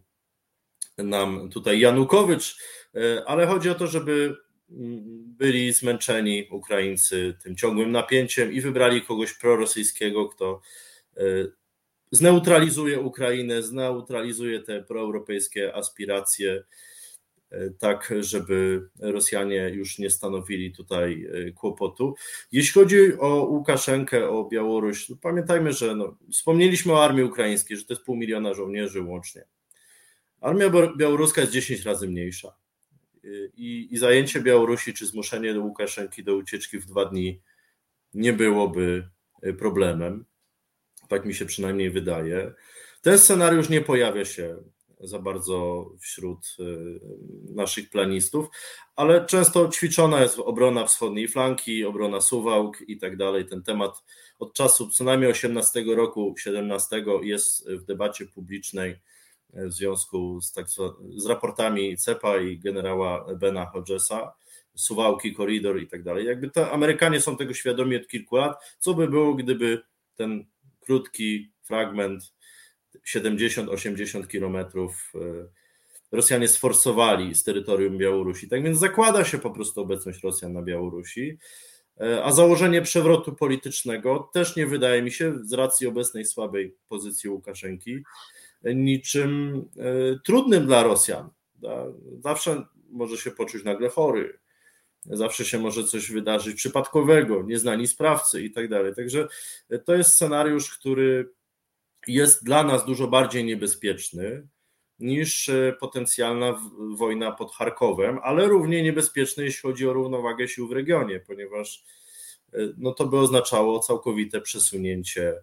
nam tutaj Janukowycz, e, ale chodzi o to, żeby mm, byli zmęczeni Ukraińcy tym ciągłym napięciem i wybrali kogoś prorosyjskiego, kto e, zneutralizuje Ukrainę, zneutralizuje te proeuropejskie aspiracje, e, tak żeby Rosjanie już nie stanowili tutaj kłopotu. Jeśli chodzi o Łukaszenkę, o Białoruś, to pamiętajmy, że no, wspomnieliśmy o armii ukraińskiej, że to jest pół miliona żołnierzy łącznie. Armia białoruska jest 10 razy mniejsza. I, I, zajęcie Białorusi czy zmuszenie Łukaszenki do ucieczki w dwa dni nie byłoby e, problemem. Tak mi się przynajmniej wydaje. Ten scenariusz nie pojawia się za bardzo wśród e, naszych planistów, ale często ćwiczona jest obrona wschodniej flanki, obrona Suwałk i tak dalej. Ten temat od czasu co najmniej 18 roku, 17 jest w debacie publicznej w związku z, tak, z raportami CEPA i generała Bena Hodgesa, Suwałki, koridor i tak dalej. Jakby to Amerykanie są tego świadomi od kilku lat. Co by było, gdyby ten krótki fragment 70-80 kilometrów e, Rosjanie sforsowali z terytorium Białorusi. Tak więc zakłada się po prostu obecność Rosjan na Białorusi. E, a założenie przewrotu politycznego też nie wydaje mi się, z racji obecnej słabej pozycji Łukaszenki, niczym e, trudnym dla Rosjan. Zawsze może się poczuć nagle chory, zawsze się może coś wydarzyć przypadkowego, nieznani sprawcy i tak dalej. Także to jest scenariusz, który jest dla nas dużo bardziej niebezpieczny niż e, potencjalna wojna pod Charkowem, ale równie niebezpieczny, jeśli chodzi o równowagę sił w regionie, ponieważ e, no to by oznaczało całkowite przesunięcie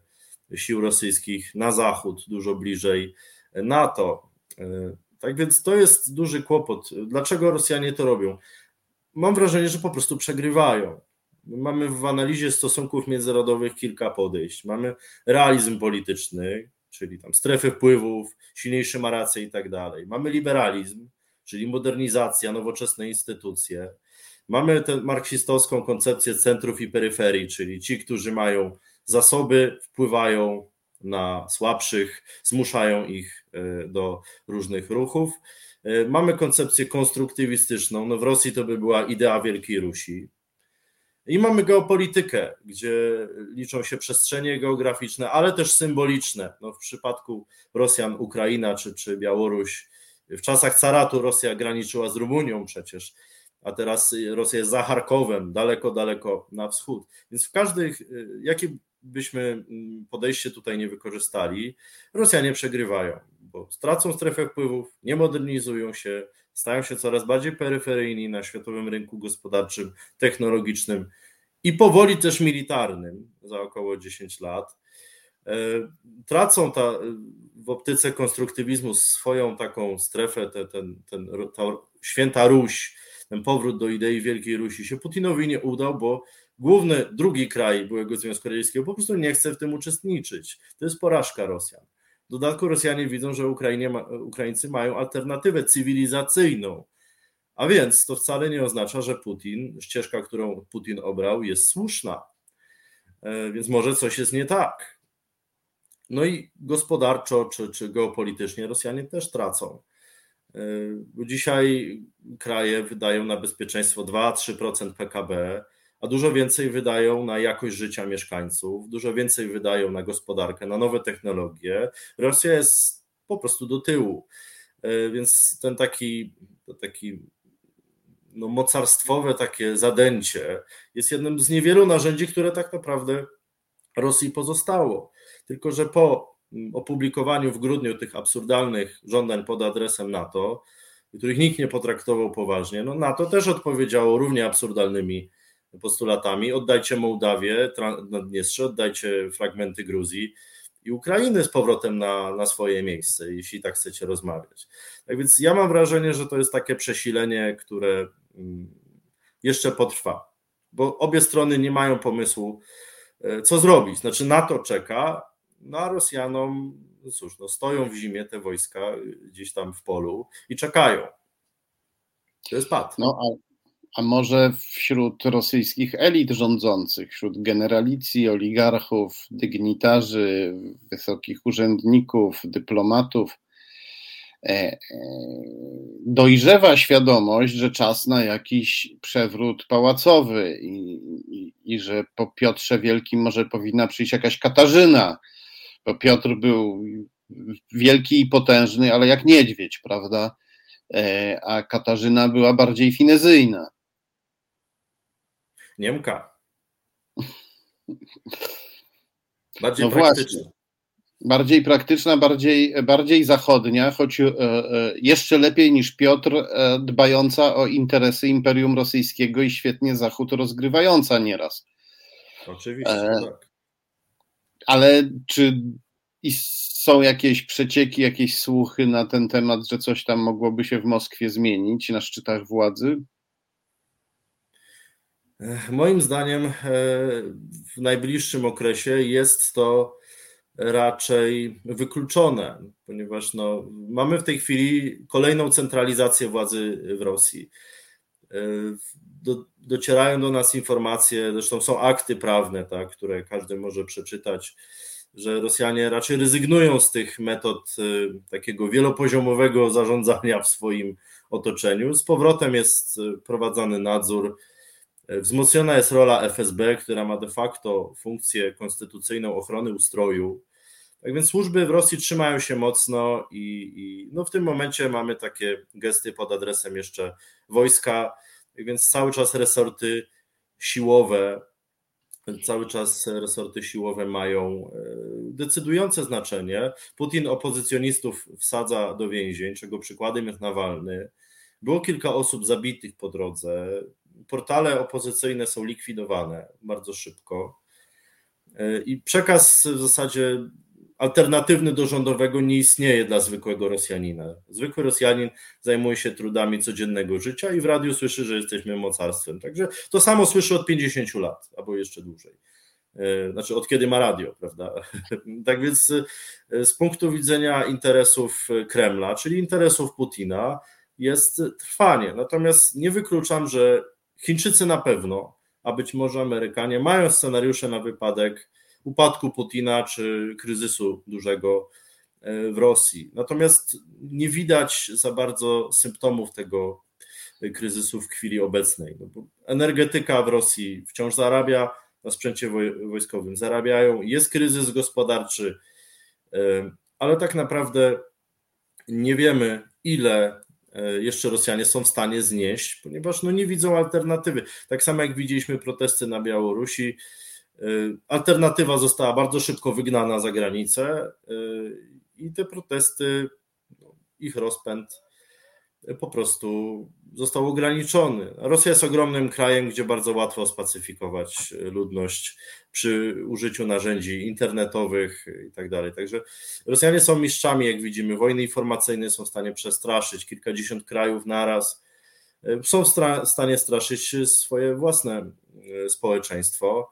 sił rosyjskich na zachód, dużo bliżej NATO. E, tak więc to jest duży kłopot. Dlaczego Rosjanie to robią? Mam wrażenie, że po prostu przegrywają. Mamy w analizie stosunków międzynarodowych kilka podejść. Mamy realizm polityczny, czyli tam strefy wpływów, silniejsze ma rację i tak dalej. Mamy liberalizm, czyli modernizacja, nowoczesne instytucje. Mamy tę marksistowską koncepcję centrów i peryferii, czyli ci, którzy mają zasoby, wpływają na słabszych, zmuszają ich e, do różnych ruchów. E, mamy koncepcję konstruktywistyczną. No w Rosji to by była idea Wielkiej Rusi. I mamy geopolitykę, gdzie liczą się przestrzenie geograficzne, ale też symboliczne. No w przypadku Rosjan, Ukraina czy, czy Białoruś, w czasach caratu Rosja graniczyła z Rumunią przecież, a teraz Rosja jest za Charkowem, daleko, daleko na wschód. Więc w każdych, jakie byśmy mm, podejście tutaj nie wykorzystali, Rosjanie przegrywają, bo stracą strefę wpływów, nie modernizują się, stają się coraz bardziej peryferyjni na światowym rynku gospodarczym, technologicznym i powoli też militarnym za około 10 lat. E, tracą ta, w optyce konstruktywizmu swoją taką strefę, ten, ten, ten, ta święta Ruś, ten powrót do idei Wielkiej Rusi się Putinowi nie udał, bo główny, drugi kraj byłego Związku Radzieckiego po prostu nie chce w tym uczestniczyć. To jest porażka Rosjan. W dodatku Rosjanie widzą, że Ukrainie, Ukraińcy mają alternatywę cywilizacyjną. A więc to wcale nie oznacza, że Putin, ścieżka, którą Putin obrał, jest słuszna. E, więc może coś jest nie tak. No i gospodarczo czy, czy geopolitycznie Rosjanie też tracą. E, bo dzisiaj kraje wydają na bezpieczeństwo 2-3% PKB, a dużo więcej wydają na jakość życia mieszkańców, dużo więcej wydają na gospodarkę, na nowe technologie. Rosja jest po prostu do tyłu. E, więc ten taki, taki no, mocarstwowe takie zadęcie jest jednym z niewielu narzędzi, które tak naprawdę Rosji pozostało. Tylko, że po opublikowaniu w grudniu tych absurdalnych żądań pod adresem NATO, których nikt nie potraktował poważnie, no NATO też odpowiedziało równie absurdalnymi postulatami. Oddajcie Mołdawię, Naddniestrze, oddajcie fragmenty Gruzji i Ukrainy z powrotem na, na swoje miejsce, jeśli tak chcecie rozmawiać. Tak więc ja mam wrażenie, że to jest takie przesilenie, które mm, jeszcze potrwa, bo obie strony nie mają pomysłu, e, co zrobić. Znaczy NATO czeka, no a Rosjanom, no cóż, no stoją w zimie te wojska gdzieś tam w polu i czekają. To jest pad. No, a może wśród rosyjskich elit rządzących, wśród generalicji, oligarchów, dygnitarzy, wysokich urzędników, dyplomatów, e, e, dojrzewa świadomość, że czas na jakiś przewrót pałacowy i, i, i, że po Piotrze Wielkim może powinna przyjść jakaś Katarzyna, bo Piotr był wielki i potężny, ale jak niedźwiedź, prawda? E, a Katarzyna była bardziej finezyjna. Niemka. Bardziej no praktyczna. Właśnie. Bardziej praktyczna, bardziej, bardziej zachodnia, choć e, e, jeszcze lepiej niż Piotr, e, dbająca o interesy Imperium Rosyjskiego i świetnie Zachód rozgrywająca nieraz. Oczywiście, e, tak. Ale czy są jakieś przecieki, jakieś słuchy na ten temat, że coś tam mogłoby się w Moskwie zmienić na szczytach władzy? Moim zdaniem e, w najbliższym okresie jest to raczej wykluczone, ponieważ no, mamy w tej chwili kolejną centralizację władzy w Rosji. E, do, docierają do nas informacje, zresztą są akty prawne, tak, które każdy może przeczytać, że Rosjanie raczej rezygnują z tych metod e, takiego wielopoziomowego zarządzania w swoim otoczeniu. Z powrotem jest prowadzony nadzór Wzmocniona jest rola FSB, która ma de facto funkcję konstytucyjną ochrony ustroju. Tak więc służby w Rosji trzymają się mocno i, i no w tym momencie mamy takie gesty pod adresem jeszcze wojska, tak więc cały czas resorty siłowe cały czas resorty siłowe mają decydujące znaczenie. Putin opozycjonistów wsadza do więzień, czego przykładem jest Nawalny. Było kilka osób zabitych po drodze. Portale opozycyjne są likwidowane bardzo szybko. I przekaz w zasadzie alternatywny do rządowego nie istnieje dla zwykłego Rosjanina. Zwykły Rosjanin zajmuje się trudami codziennego życia i w radiu słyszy, że jesteśmy mocarstwem. Także to samo słyszy od 50 lat albo jeszcze dłużej. E, znaczy od kiedy ma radio, prawda? Tak więc e, z punktu widzenia interesów Kremla, czyli interesów Putina, jest trwanie. Natomiast nie wykluczam, że Chińczycy na pewno, a być może Amerykanie mają scenariusze na wypadek upadku Putina czy kryzysu dużego e, w Rosji. Natomiast nie widać za bardzo symptomów tego kryzysu w chwili obecnej. No energetyka w Rosji wciąż zarabia, na sprzęcie wojskowym zarabiają, jest kryzys gospodarczy, e, ale tak naprawdę nie wiemy, ile e, jeszcze Rosjanie są w stanie znieść, ponieważ no nie widzą alternatywy. Tak samo jak widzieliśmy protesty na Białorusi, Y, alternatywa została bardzo szybko wygnana za granicę y, i te protesty, no, ich rozpęd po prostu został ograniczony. Rosja jest ogromnym krajem, gdzie bardzo łatwo spacyfikować ludność przy użyciu narzędzi internetowych i tak dalej. Także Rosjanie są mistrzami, jak widzimy. Wojny informacyjne są w stanie przestraszyć kilkadziesiąt krajów naraz. Są w stanie straszyć swoje własne społeczeństwo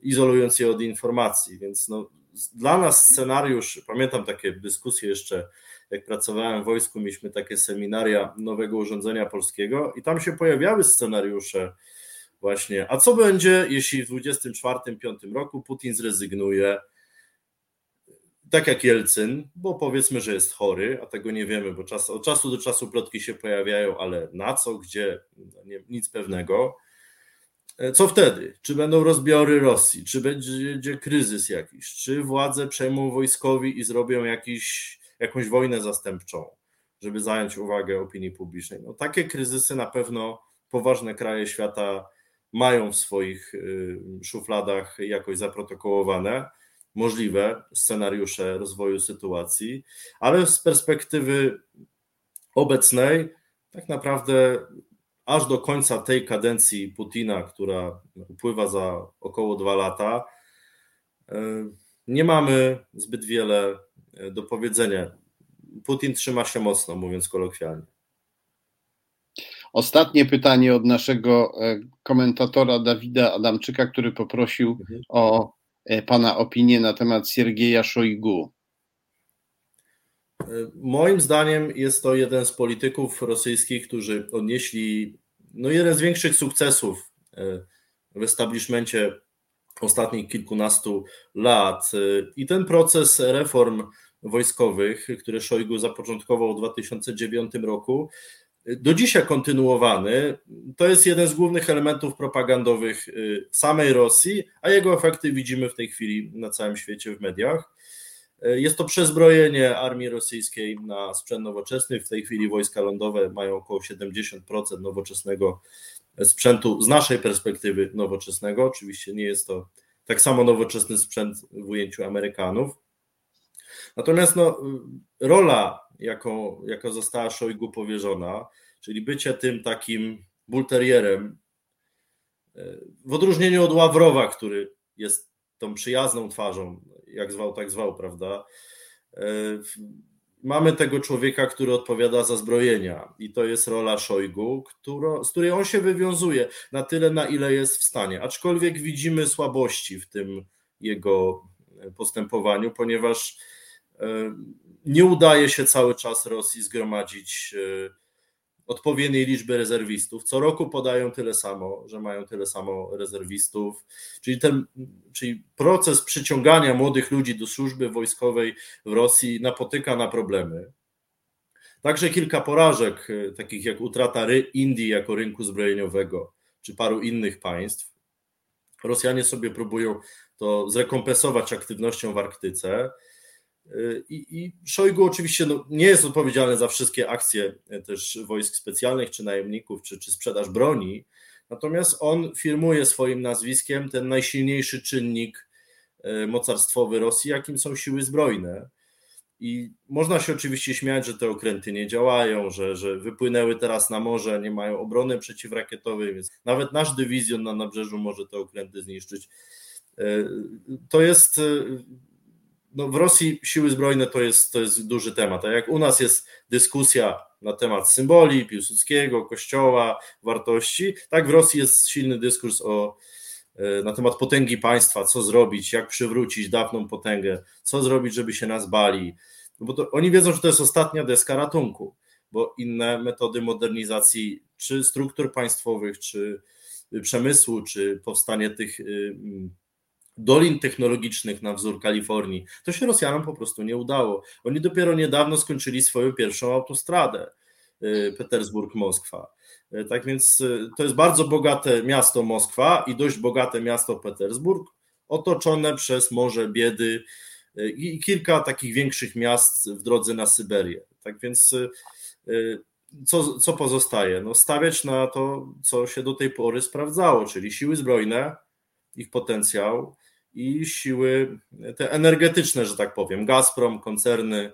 izolując je od informacji. Więc no, dla nas scenariusz, pamiętam takie dyskusje jeszcze, jak pracowałem w wojsku, mieliśmy takie seminaria nowego urządzenia polskiego i tam się pojawiały scenariusze właśnie, a co będzie, jeśli w 24-5 roku Putin zrezygnuje, tak jak Jelcyn, bo powiedzmy, że jest chory, a tego nie wiemy, bo czas, od czasu do czasu plotki się pojawiają, ale na co, gdzie, nie, nic pewnego. Co wtedy? Czy będą rozbiory Rosji? Czy będzie kryzys jakiś? Czy władze przejmą wojskowi i zrobią jakiś, jakąś wojnę zastępczą, żeby zająć uwagę opinii publicznej? No, takie kryzysy na pewno poważne kraje świata mają w swoich y, szufladach jakoś zaprotokołowane. Możliwe scenariusze rozwoju sytuacji, ale z perspektywy obecnej, tak naprawdę aż do końca tej kadencji Putina, która upływa za około dwa lata, e, nie mamy zbyt wiele do powiedzenia. Putin trzyma się mocno, mówiąc kolokwialnie. Ostatnie pytanie od naszego e, komentatora Dawida Adamczyka, który poprosił mhm. o Pana opinię na temat Siergieja Szojgu. Moim zdaniem jest to jeden z polityków rosyjskich, którzy odnieśli no jeden z większych sukcesów e, w establishmencie ostatnich kilkunastu lat. E, I ten proces reform wojskowych, który Szojgu zapoczątkował w 2009 roku, do dzisiaj kontynuowany, to jest jeden z głównych elementów propagandowych samej Rosji, a jego efekty widzimy w tej chwili na całym świecie w mediach. Jest to przezbrojenie armii rosyjskiej na sprzęt nowoczesny. W tej chwili wojska lądowe mają około 70% nowoczesnego sprzętu z naszej perspektywy nowoczesnego. Oczywiście nie jest to tak samo nowoczesny sprzęt w ujęciu Amerykanów. Natomiast no, rola, jaką, jaka została Szojgu powierzona, czyli bycie tym takim bulterierem, w odróżnieniu od Ławrowa, który jest tą przyjazną twarzą jak zwał, tak zwał, prawda? E, mamy tego człowieka, który odpowiada za zbrojenia i to jest rola Szojgu, którą, z której on się wywiązuje na tyle, na ile jest w stanie. Aczkolwiek widzimy słabości w tym jego postępowaniu, ponieważ e, nie udaje się cały czas Rosji zgromadzić e, odpowiedniej liczby rezerwistów. Co roku podają tyle samo, że mają tyle samo rezerwistów. Czyli ten czyli proces przyciągania młodych ludzi do służby wojskowej w Rosji napotyka na problemy. Także kilka porażek, e, takich jak utrata Indii jako rynku zbrojeniowego, czy paru innych państw. Rosjanie sobie próbują to zrekompensować aktywnością w Arktyce. I, i Szojgu oczywiście no, nie jest odpowiedzialny za wszystkie akcje e, też wojsk specjalnych, czy najemników, czy, czy sprzedaż broni. Natomiast on firmuje swoim nazwiskiem ten najsilniejszy czynnik e, mocarstwowy Rosji, jakim są siły zbrojne. I można się oczywiście śmiać, że te okręty nie działają, że, że wypłynęły teraz na morze, nie mają obrony przeciwrakietowej, więc nawet nasz dywizjon na nabrzeżu może te okręty zniszczyć. E, to jest no w Rosji siły zbrojne to jest, to jest duży temat. A jak u nas jest dyskusja na temat symboli Piłsudskiego, kościoła, wartości, tak w Rosji jest silny dyskurs o, e, na temat potęgi państwa, co zrobić, jak przywrócić dawną potęgę, co zrobić, żeby się nas bali. No bo to, oni wiedzą, że to jest ostatnia deska ratunku, bo inne metody modernizacji, czy struktur państwowych, czy przemysłu, czy powstanie tych y, dolin technologicznych na wzór Kalifornii, to się Rosjanom po prostu nie udało. Oni dopiero niedawno skończyli swoją pierwszą autostradę y, Petersburg-Moskwa. Y, tak więc y, to jest bardzo bogate miasto Moskwa i dość bogate miasto Petersburg, otoczone przez Morze Biedy i kilka takich większych miast w drodze na Syberię. Tak więc co, co pozostaje? No stawiać na to, co się do tej pory sprawdzało, czyli siły zbrojne, ich potencjał, i siły te energetyczne, że tak powiem, Gazprom, koncerny,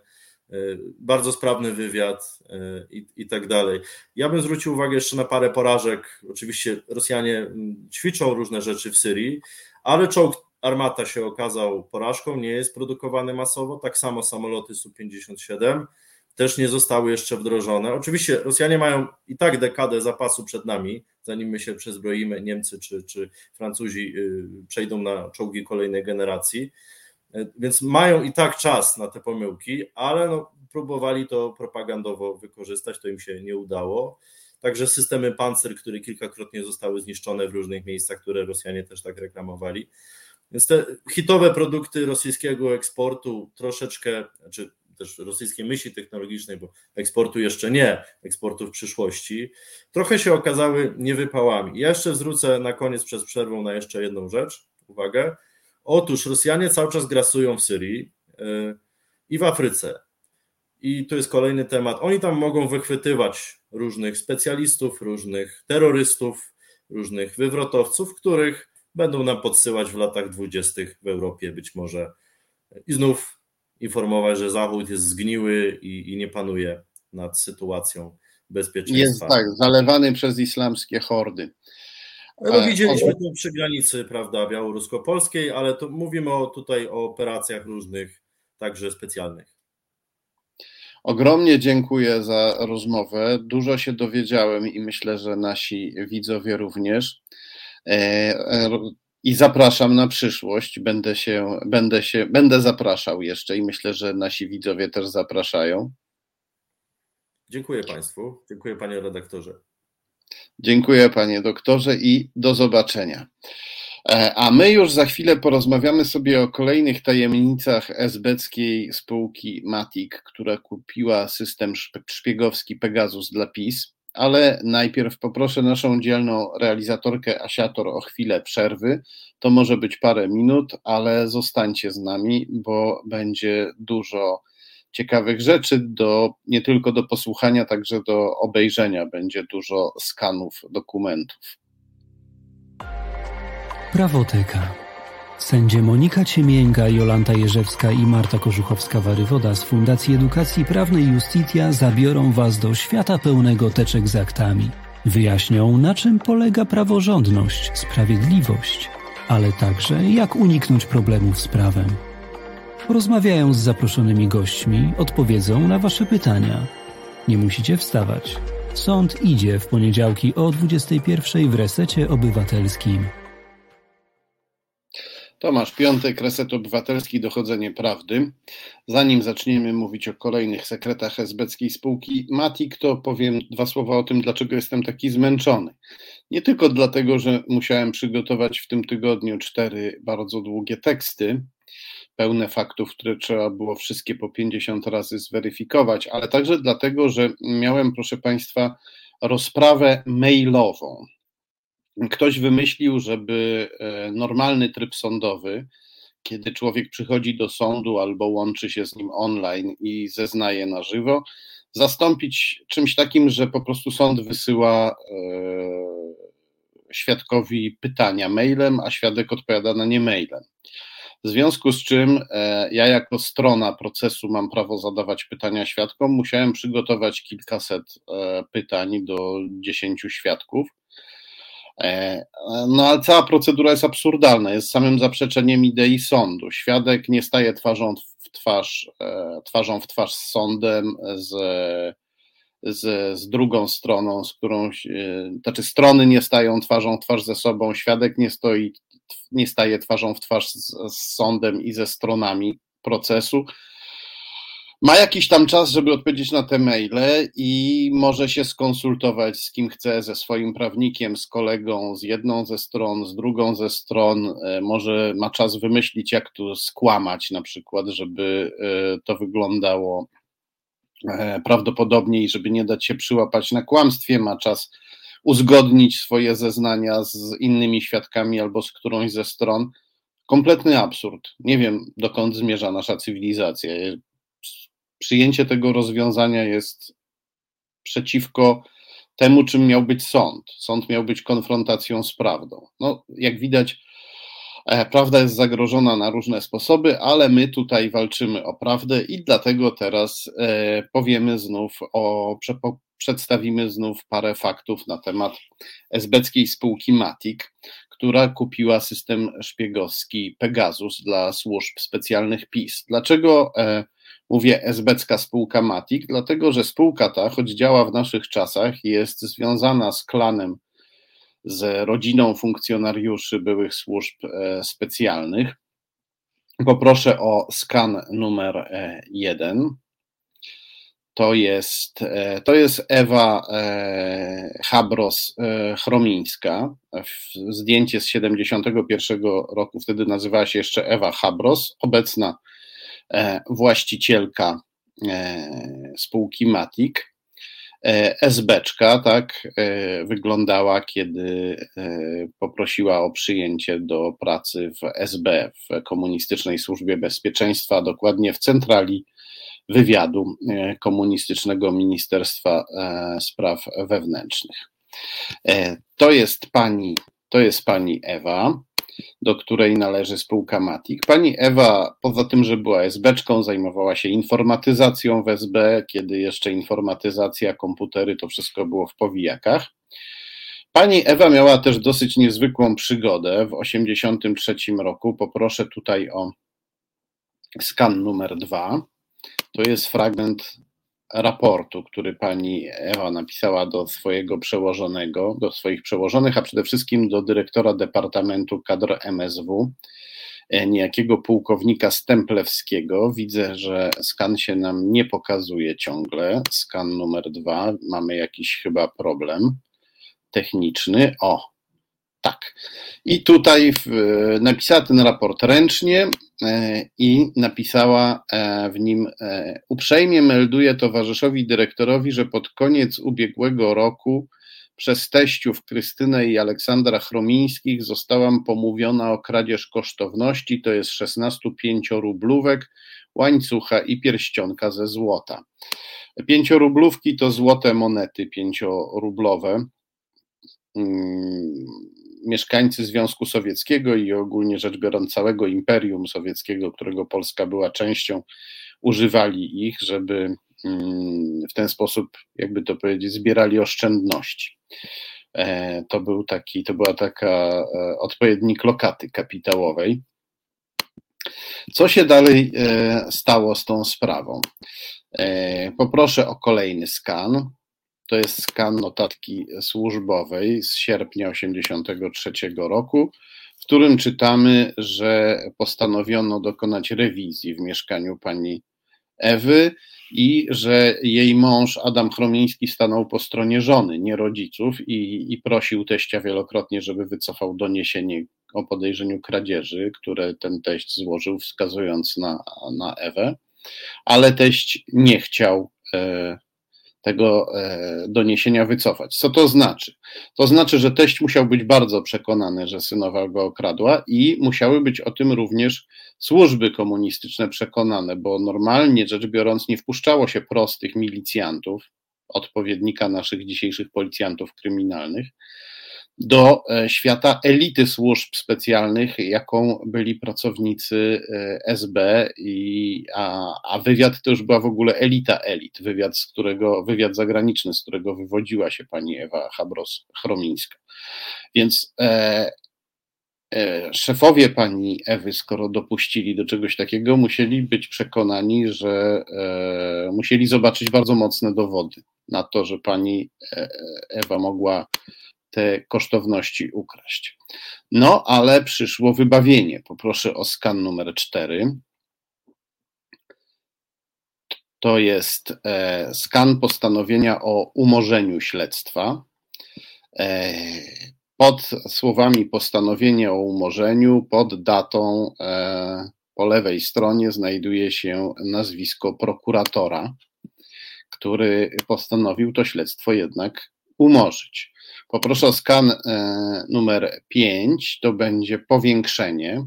y, bardzo sprawny wywiad y, i, i tak dalej. Ja bym zwrócił uwagę jeszcze na parę porażek. Oczywiście Rosjanie mm, ćwiczą różne rzeczy w Syrii, ale czołg Armata się okazał porażką, nie jest produkowany masowo, tak samo samoloty Su-57 też nie zostały jeszcze wdrożone. Oczywiście Rosjanie mają i tak dekadę zapasu przed nami, zanim my się przezbroimy, Niemcy czy, czy Francuzi y, przejdą na czołgi kolejnej generacji. Y, więc mają i tak czas na te pomyłki, ale no, próbowali to propagandowo wykorzystać, to im się nie udało. Także systemy Panzer, które kilkakrotnie zostały zniszczone w różnych miejscach, które Rosjanie też tak reklamowali. Więc te hitowe produkty rosyjskiego eksportu troszeczkę, znaczy też rosyjskiej myśli technologicznej, bo eksportu jeszcze nie, eksportu w przyszłości, trochę się okazały niewypałami. Ja jeszcze zwrócę na koniec przez przerwę na jeszcze jedną rzecz, uwagę. Otóż Rosjanie cały czas grasują w Syrii yy, i w Afryce. I to jest kolejny temat. Oni tam mogą wychwytywać różnych specjalistów, różnych terrorystów, różnych wywrotowców, których będą nam podsyłać w latach dwudziestych w Europie być może. I znów informować, że Zachód jest zgniły i, i nie panuje nad sytuacją bezpieczeństwa. Jest tak, zalewany przez islamskie hordy. No, widzieliśmy to przy granicy, prawda, białorusko-polskiej, ale to mówimy o, tutaj o operacjach różnych, także specjalnych. Ogromnie dziękuję za rozmowę. Dużo się dowiedziałem i myślę, że nasi widzowie również. I zapraszam na przyszłość. Będę się, będę się, będę zapraszał jeszcze i myślę, że nasi widzowie też zapraszają. Dziękuję Państwu. Dziękuję Panie redaktorze. Dziękuję Panie doktorze i do zobaczenia. E, a my już za chwilę porozmawiamy sobie o kolejnych tajemnicach esbeckiej spółki Matic, która kupiła system szpiegowski Pegasus dla PiS ale najpierw poproszę naszą dzielną realizatorkę Asiator o chwilę przerwy. To może być parę minut, ale zostańcie z nami, bo będzie dużo ciekawych rzeczy do nie tylko do posłuchania, także do obejrzenia. Będzie dużo skanów dokumentów. Prawoteka. Sędzie Monika Ciemięga, Jolanta Jerzewska i Marta Korzuchowska-Warywoda z Fundacji Edukacji Prawnej Justitia zabiorą Was do świata pełnego teczek z aktami. Wyjaśnią, na czym polega praworządność, sprawiedliwość, ale także jak uniknąć problemów z prawem. Rozmawiają z zaproszonymi gośćmi, odpowiedzą na Wasze pytania. Nie musicie wstawać. Sąd idzie w poniedziałki o 21 w resecie obywatelskim. Tomasz Piątek, Reset Obywatelski, Dochodzenie Prawdy. Zanim zaczniemy mówić o kolejnych sekretach esbeckiej spółki Matik, to powiem dwa słowa o tym, dlaczego jestem taki zmęczony. Nie tylko dlatego, że musiałem przygotować w tym tygodniu cztery bardzo długie teksty, pełne faktów, które trzeba było wszystkie po 50 razy zweryfikować, ale także dlatego, że miałem, proszę Państwa, rozprawę mailową ktoś wymyślił, żeby e, normalny tryb sądowy, kiedy człowiek przychodzi do sądu albo łączy się z nim online i zeznaje na żywo, zastąpić czymś takim, że po prostu sąd wysyła e, świadkowi pytania mailem, a świadek odpowiada na nie mailem. W związku z czym e, ja, jako strona procesu, mam prawo zadawać pytania świadkom. Musiałem przygotować kilkaset pytań do dziesięciu świadków. E, no ale cała procedura jest absurdalna, jest samym zaprzeczeniem idei sądu. Świadek nie staje twarzą w twarz, twarzą w twarz z sądem, z, z, z drugą stroną, z którą, znaczy strony nie stają twarzą w twarz ze sobą, świadek nie stoi nie staje twarzą w twarz z, z sądem i ze stronami procesu. Ma jakiś tam czas, żeby odpowiedzieć na te maile i może się skonsultować z kim chce, ze swoim prawnikiem, z kolegą, z jedną ze stron, z drugą ze stron. E, może ma czas wymyślić, jak tu skłamać, na przykład, żeby e, to wyglądało e, prawdopodobniej, żeby nie dać się przyłapać na kłamstwie. Ma czas uzgodnić swoje zeznania z innymi świadkami albo z którąś ze stron. Kompletny absurd. Nie wiem, dokąd zmierza nasza cywilizacja. Przyjęcie tego rozwiązania jest przeciwko temu, czym miał być sąd. Sąd miał być konfrontacją z prawdą. No, jak widać, e, prawda jest zagrożona na różne sposoby, ale my tutaj walczymy o prawdę i dlatego teraz e, powiemy znów o, przedstawimy znów parę faktów na temat esbeckiej spółki Matic, która kupiła system szpiegowski Pegasus dla służb specjalnych PiS. Dlaczego e, mówię esbecka spółka Matic? Dlatego, że spółka ta, choć działa w naszych czasach, jest związana z klanem, z rodziną funkcjonariuszy byłych służb e, specjalnych. Poproszę o skan numer jeden to jest, e, to jest Ewa e, Habros e, Chromińska. Zdjęcie z 71 roku, wtedy nazywała się jeszcze Ewa Habros, obecna właścicielka spółki Matic. SBczka, tak, wyglądała, kiedy poprosiła o przyjęcie do pracy w SB, w Komunistycznej Służbie Bezpieczeństwa, dokładnie w centrali wywiadu e, komunistycznego Ministerstwa e, Spraw Wewnętrznych. E, to jest pani, to jest pani Ewa, do której należy spółka Matik. Pani Ewa, poza tym, że była SB-czką, zajmowała się informatyzacją w SB, kiedy jeszcze informatyzacja, komputery, to wszystko było w powijakach. Pani Ewa miała też dosyć niezwykłą przygodę w 1983 roku. Poproszę tutaj o skan numer dwa. To jest fragment raportu, który pani Ewa napisała do swojego przełożonego, do swoich przełożonych, a przede wszystkim do dyrektora Departamentu Kadr MSW, e, niejakiego pułkownika Stemplewskiego. Widzę, że skan się nam nie pokazuje ciągle. Skan numer dwa, mamy jakiś chyba problem techniczny. O, tak. I tutaj w, napisała ten raport ręcznie e, i napisała e, w nim e, uprzejmie melduję towarzyszowi dyrektorowi, że pod koniec ubiegłego roku przez teściów Krystynę i Aleksandra Chromińskich zostałam pomówiona o kradzież kosztowności, to jest 16 pięciorublówek, łańcucha i pierścionka ze złota. Pięciorublówki to złote monety pięciorublowe. Mieszkańcy Związku Sowieckiego i ogólnie rzecz biorąc całego Imperium Sowieckiego, którego Polska była częścią, używali ich, żeby mm, w ten sposób, jakby to powiedzieć, zbierali oszczędności. E, to był taki, to była taka e, odpowiednik lokaty kapitałowej. Co się dalej e, stało z tą sprawą? Poproszę o kolejny skan. To jest skan notatki służbowej z sierpnia 1983 roku, w którym czytamy, że postanowiono dokonać rewizji w mieszkaniu pani Ewy i że jej mąż Adam Chromiński stanął po stronie żony, nie rodziców, i, i prosił teścia wielokrotnie, żeby wycofał doniesienie o podejrzeniu kradzieży, które ten teść złożył, wskazując na, na Ewę, ale teść nie chciał e, tego e, doniesienia wycofać. Co to znaczy? To znaczy, że teść musiał być bardzo przekonany, że synowa go okradła i musiały być o tym również służby komunistyczne przekonane, bo normalnie rzecz biorąc nie wpuszczało się prostych milicjantów, odpowiednika naszych dzisiejszych policjantów kryminalnych, do e, świata elity służb specjalnych, jaką byli pracownicy e, SB, i, a, a wywiad to już była w ogóle elita elit, wywiad, z którego, wywiad zagraniczny, z którego wywodziła się pani Ewa Habros-Chromińska. Więc e, e, szefowie pani Ewy, skoro dopuścili do czegoś takiego, musieli być przekonani, że e, musieli zobaczyć bardzo mocne dowody na to, że pani Ewa mogła te kosztowności ukraść. No, ale przyszło wybawienie. Poproszę o skan numer 4. To jest e, skan postanowienia o umorzeniu śledztwa. E, pod słowami postanowienie o umorzeniu, pod datą e, po lewej stronie znajduje się nazwisko prokuratora, który postanowił to śledztwo jednak umorzyć. Poproszę o skan e, numer 5, to będzie powiększenie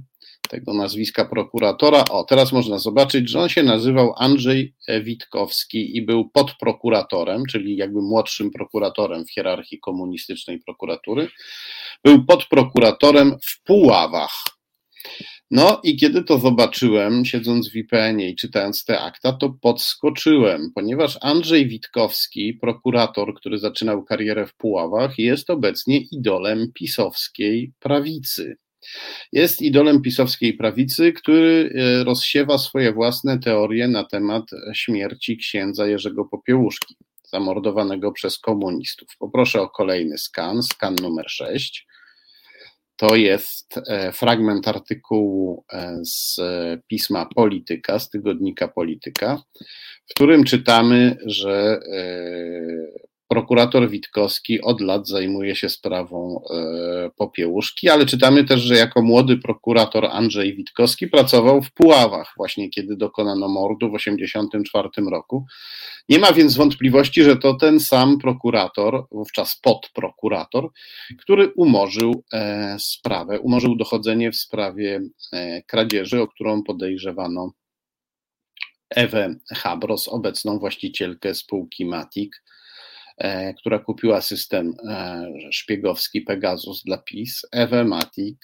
tego nazwiska prokuratora. O, teraz można zobaczyć, że on się nazywał Andrzej Witkowski i był podprokuratorem, czyli jakby młodszym prokuratorem w hierarchii komunistycznej prokuratury. Był podprokuratorem w Puławach. No i kiedy to zobaczyłem, siedząc w IPN-ie i czytając te akta, to podskoczyłem, ponieważ Andrzej Witkowski, prokurator, który zaczynał karierę w Puławach, jest obecnie idolem pisowskiej prawicy. Jest idolem pisowskiej prawicy, który e, rozsiewa swoje własne teorie na temat śmierci księdza Jerzego Popiełuszki, zamordowanego przez komunistów. Poproszę o kolejny skan, skan numer 6 to jest e, fragment artykułu e, z pisma Polityka, z tygodnika Polityka, w którym czytamy, że e, prokurator Witkowski od lat zajmuje się sprawą Popiełuszki, ale czytamy też, że jako młody prokurator Andrzej Witkowski pracował w Puławach, właśnie kiedy dokonano mordu w 1984 roku. Nie ma więc wątpliwości, że to ten sam prokurator, wówczas podprokurator, który umorzył e, sprawę, umorzył dochodzenie w sprawie e, kradzieży, o którą podejrzewano Ewę Habros, obecną właścicielkę spółki Matic, e, która kupiła system szpiegowski Pegasus dla PiS, Ewę Matic,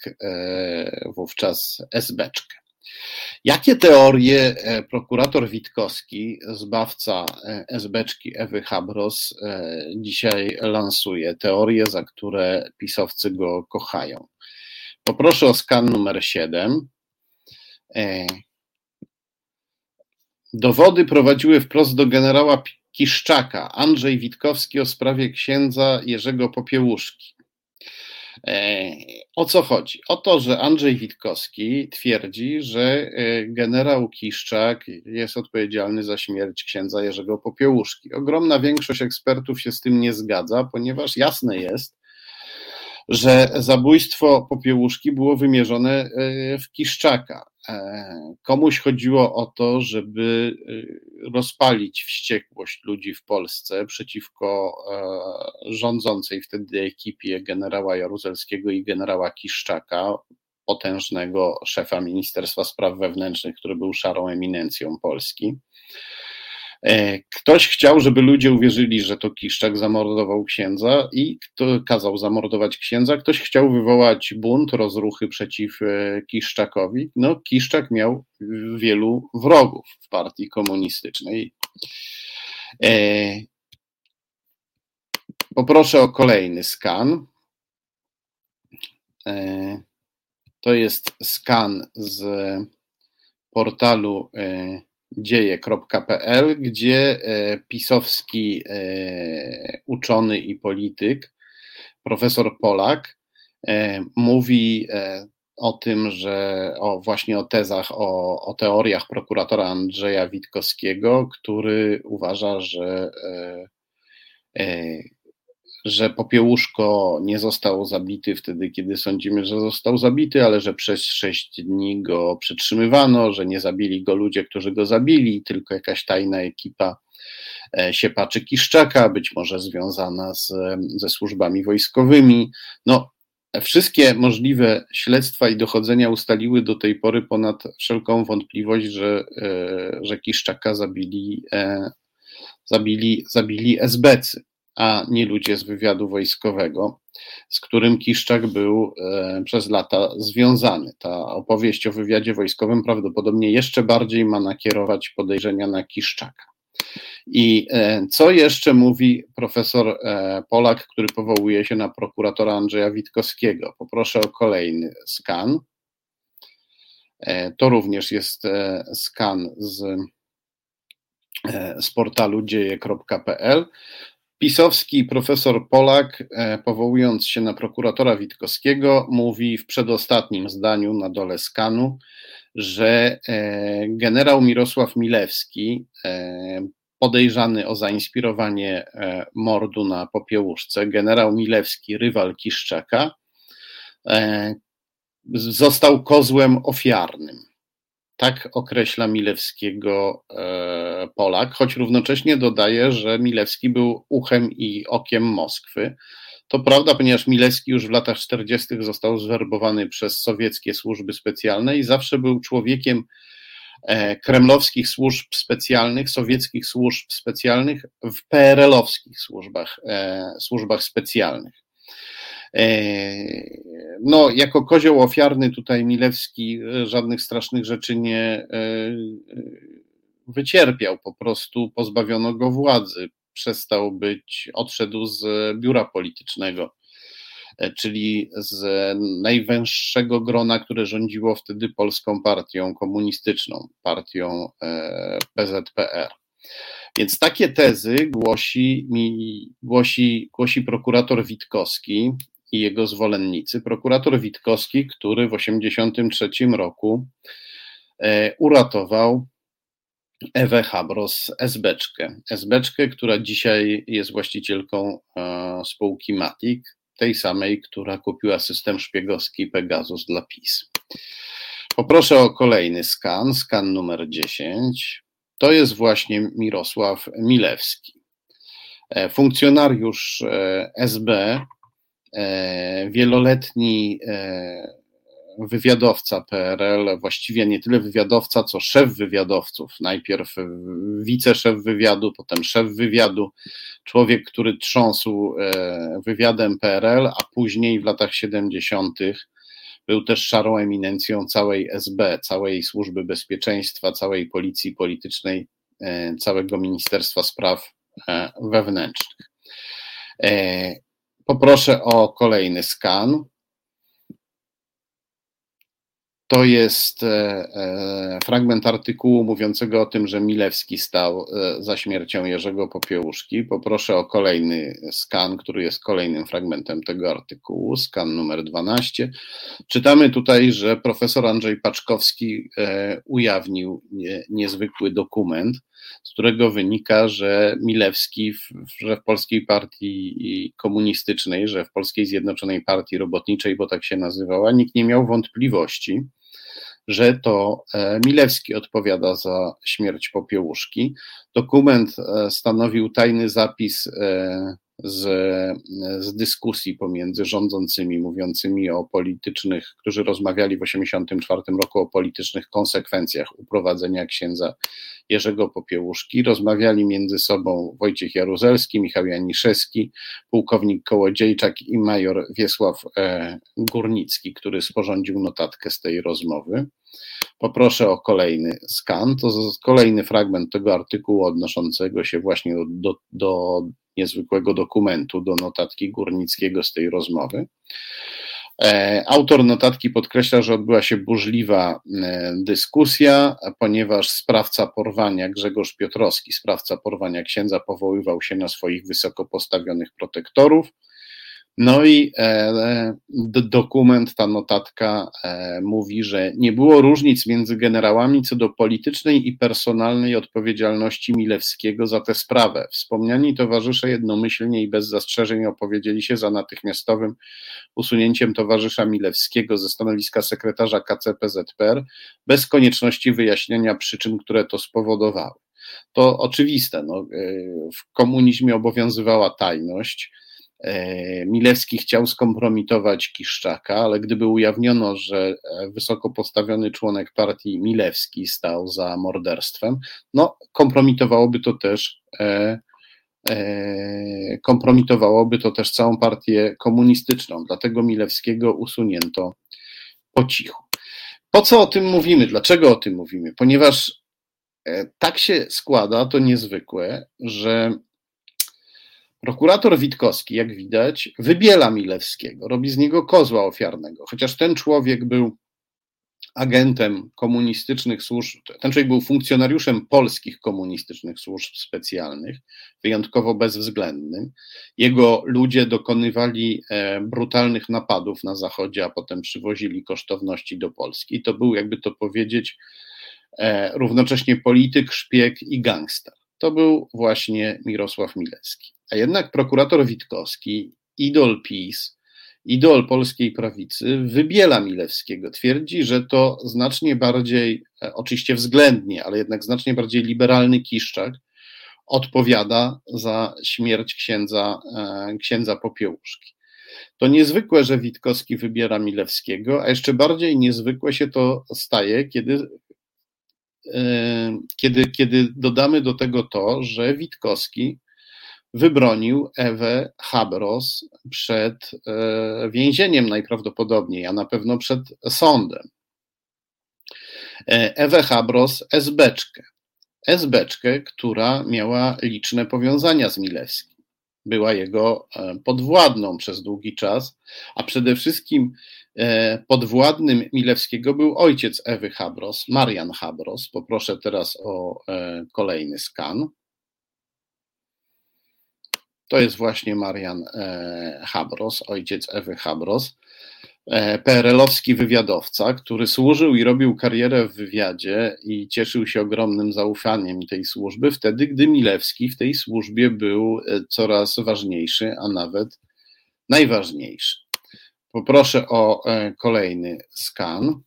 wówczas SBczkę. Jakie teorie e, prokurator Witkowski, zbawca e, SBczki Ewy Habros, e, dzisiaj lansuje? Teorie, za które pisowcy go kochają. Poproszę o skan numer 7. Dowody prowadziły wprost do generała Kiszczaka, Andrzej Witkowski o sprawie księdza Jerzego Popiełuszki. E, o co chodzi? O to, że Andrzej Witkowski twierdzi, że e, generał Kiszczak jest odpowiedzialny za śmierć księdza Jerzego Popiełuszki. Ogromna większość ekspertów się z tym nie zgadza, ponieważ jasne jest, że zabójstwo Popiełuszki było wymierzone e, w Kiszczaka. E, komuś chodziło o to, żeby e, rozpalić wściekłość ludzi w Polsce przeciwko rządzącej wtedy ekipie generała Jaruzelskiego i generała Kiszczaka, potężnego szefa Ministerstwa Spraw Wewnętrznych, który był szarą eminencją Polski. E, ktoś chciał, żeby ludzie uwierzyli, że to Kiszczak zamordował księdza i kto kazał zamordować księdza. Ktoś chciał wywołać bunt, rozruchy przeciw e, Kiszczakowi. No, Kiszczak miał wielu wrogów w partii komunistycznej. E, poproszę o kolejny skan. To jest skan z portalu dzieje.pl, gdzie e, pisowski e, uczony i polityk, profesor Polak, e, mówi o tym, że o, właśnie o tezach, o, o teoriach prokuratora Andrzeja Witkowskiego, który uważa, że że Popiełuszko nie został zabity wtedy, kiedy sądzimy, że został zabity, ale że przez sześć dni go przetrzymywano, że nie zabili go ludzie, którzy go zabili, tylko jakaś tajna ekipa e, siepaczy Kiszczaka, być może związana z, ze służbami wojskowymi. No, wszystkie możliwe śledztwa i dochodzenia ustaliły do tej pory ponad wszelką wątpliwość, że, e, że Kiszczaka zabili, e, zabili, zabili SBcy. A nie ludzie z wywiadu wojskowego, z którym Kiszczak był e, przez lata związany. Ta opowieść o wywiadzie wojskowym prawdopodobnie jeszcze bardziej ma nakierować podejrzenia na Kiszczaka. I e, co jeszcze mówi profesor e, Polak, który powołuje się na prokuratora Andrzeja Witkowskiego? Poproszę o kolejny skan. To również jest skan z, z portalu dzieje.pl. Pisowski profesor Polak, e, powołując się na prokuratora Witkowskiego, mówi w przedostatnim zdaniu na dole skanu, że e, generał Mirosław Milewski, e, podejrzany o zainspirowanie mordu na Popiełuszce, generał Milewski, rywal Kiszczaka, został kozłem ofiarnym. Tak określa Milewskiego e, Polak, choć równocześnie dodaje, że Milewski był uchem i okiem Moskwy. To prawda, ponieważ Milewski już w latach 40. został zwerbowany przez sowieckie służby specjalne i zawsze był człowiekiem e, kremlowskich służb specjalnych, sowieckich służb specjalnych w PRL-owskich służbach, e, służbach specjalnych. E, no, jako kozioł ofiarny tutaj Milewski e, żadnych strasznych rzeczy nie e, wycierpiał, po prostu pozbawiono go władzy. Przestał być, odszedł z biura politycznego, czyli z najwęższego grona, które rządziło wtedy polską partią komunistyczną, partią PZPR. Więc takie tezy głosi, mi, głosi, głosi prokurator Witkowski, i jego zwolennicy. Prokurator Witkowski, który w 1983 roku e, uratował Ewę Habros, SBczkę. SBczkę, która dzisiaj jest właścicielką e, spółki Matic, tej samej, która kupiła system szpiegowski Pegasus dla PiS. Poproszę o kolejny skan, skan numer 10. To jest właśnie Mirosław Milewski. E, funkcjonariusz SB, wieloletni e, wywiadowca PRL, właściwie nie tyle wywiadowca, co szef wywiadowców. Najpierw wiceszef wywiadu, potem szef wywiadu, człowiek, który trząsł e, wywiadem PRL, a później w latach 70. był też szarą eminencją całej SB, całej służby bezpieczeństwa, całej policji politycznej, całego Ministerstwa Spraw Wewnętrznych. Poproszę o kolejny skan. To jest e, e, fragment artykułu mówiącego o tym, że Milewski stał e, za śmiercią Jerzego Popiełuszki. Poproszę o kolejny skan, który jest kolejnym fragmentem tego artykułu, skan numer 12. Czytamy tutaj, że profesor Andrzej Paczkowski ujawnił niezwykły dokument, z którego wynika, że Milewski, w, że w polskiej partii komunistycznej, że w polskiej Zjednoczonej Partii Robotniczej, bo tak się nazywała, nikt nie miał wątpliwości, że to e, Milewski odpowiada za śmierć Popiełuszki. Dokument e, stanowił tajny zapis e, z, z dyskusji pomiędzy rządzącymi, mówiącymi o politycznych, którzy rozmawiali w 1984 roku o politycznych konsekwencjach uprowadzenia księdza Jerzego Popiełuszki. Rozmawiali między sobą Wojciech Jaruzelski, Michał Janiszewski, pułkownik Kołodziejczak i major Wiesław e, Górnicki, który sporządził notatkę z tej rozmowy. Poproszę o kolejny skan. To kolejny fragment tego artykułu odnoszącego się właśnie do, do niezwykłego dokumentu, do notatki Górnickiego z tej rozmowy. E, autor notatki podkreśla, że odbyła się burzliwa e, dyskusja, ponieważ sprawca porwania, Grzegorz Piotrowski, sprawca porwania księdza, powoływał się na swoich wysoko postawionych protektorów. No i e, dokument, ta notatka e, mówi, że nie było różnic między generałami co do politycznej i personalnej odpowiedzialności Milewskiego za tę sprawę. Wspomniani towarzysze jednomyślnie i bez zastrzeżeń opowiedzieli się za natychmiastowym usunięciem towarzysza Milewskiego ze stanowiska sekretarza KCPZPR bez konieczności wyjaśnienia przyczyn, które to spowodowały. To oczywiste. No, e, w komunizmie obowiązywała tajność Milewski chciał skompromitować Kiszczaka, ale gdyby ujawniono, że e, wysoko postawiony członek partii Milewski stał za morderstwem, no kompromitowałoby to też e, kompromitowałoby to też całą partię komunistyczną. Dlatego Milewskiego usunięto po cichu. Po co o tym mówimy? Dlaczego o tym mówimy? Ponieważ tak się składa, to niezwykłe, że Prokurator Witkowski, jak widać, wybiela Milewskiego, robi z niego kozła ofiarnego, chociaż ten człowiek był agentem komunistycznych służb, ten człowiek był funkcjonariuszem polskich komunistycznych służb specjalnych, wyjątkowo bezwzględnym. Jego ludzie dokonywali e, brutalnych napadów na Zachodzie, a potem przywozili kosztowności do Polski. To był, jakby to powiedzieć, e, równocześnie polityk, szpieg i gangster. To był właśnie Mirosław Milewski. A jednak prokurator Witkowski, idol PiS, idol polskiej prawicy, wybiela Milewskiego. Twierdzi, że to znacznie bardziej, e, oczywiście względnie, ale jednak znacznie bardziej liberalny Kiszczak odpowiada za śmierć księdza, e, księdza Popiełuszki. To niezwykłe, że Witkowski wybiera Milewskiego, a jeszcze bardziej niezwykłe się to staje, kiedy, kiedy, kiedy dodamy do tego to, że Witkowski wybronił Ewę Habros przed e, więzieniem najprawdopodobniej, a na pewno przed sądem. E, Ewę Habros SBczkę. SBczkę, która miała liczne powiązania z Milewskim. Była jego e, podwładną przez długi czas, a przede wszystkim podwładnym Milewskiego był ojciec Ewy Habros, Marian Habros. Poproszę teraz o kolejny skan. To jest właśnie Marian e, Habros, ojciec Ewy Habros, e, PRL-owski wywiadowca, który służył i robił karierę w wywiadzie i cieszył się ogromnym zaufaniem tej służby, wtedy gdy Milewski w tej służbie był e, coraz ważniejszy, a nawet najważniejszy. Poproszę o kolejny skan.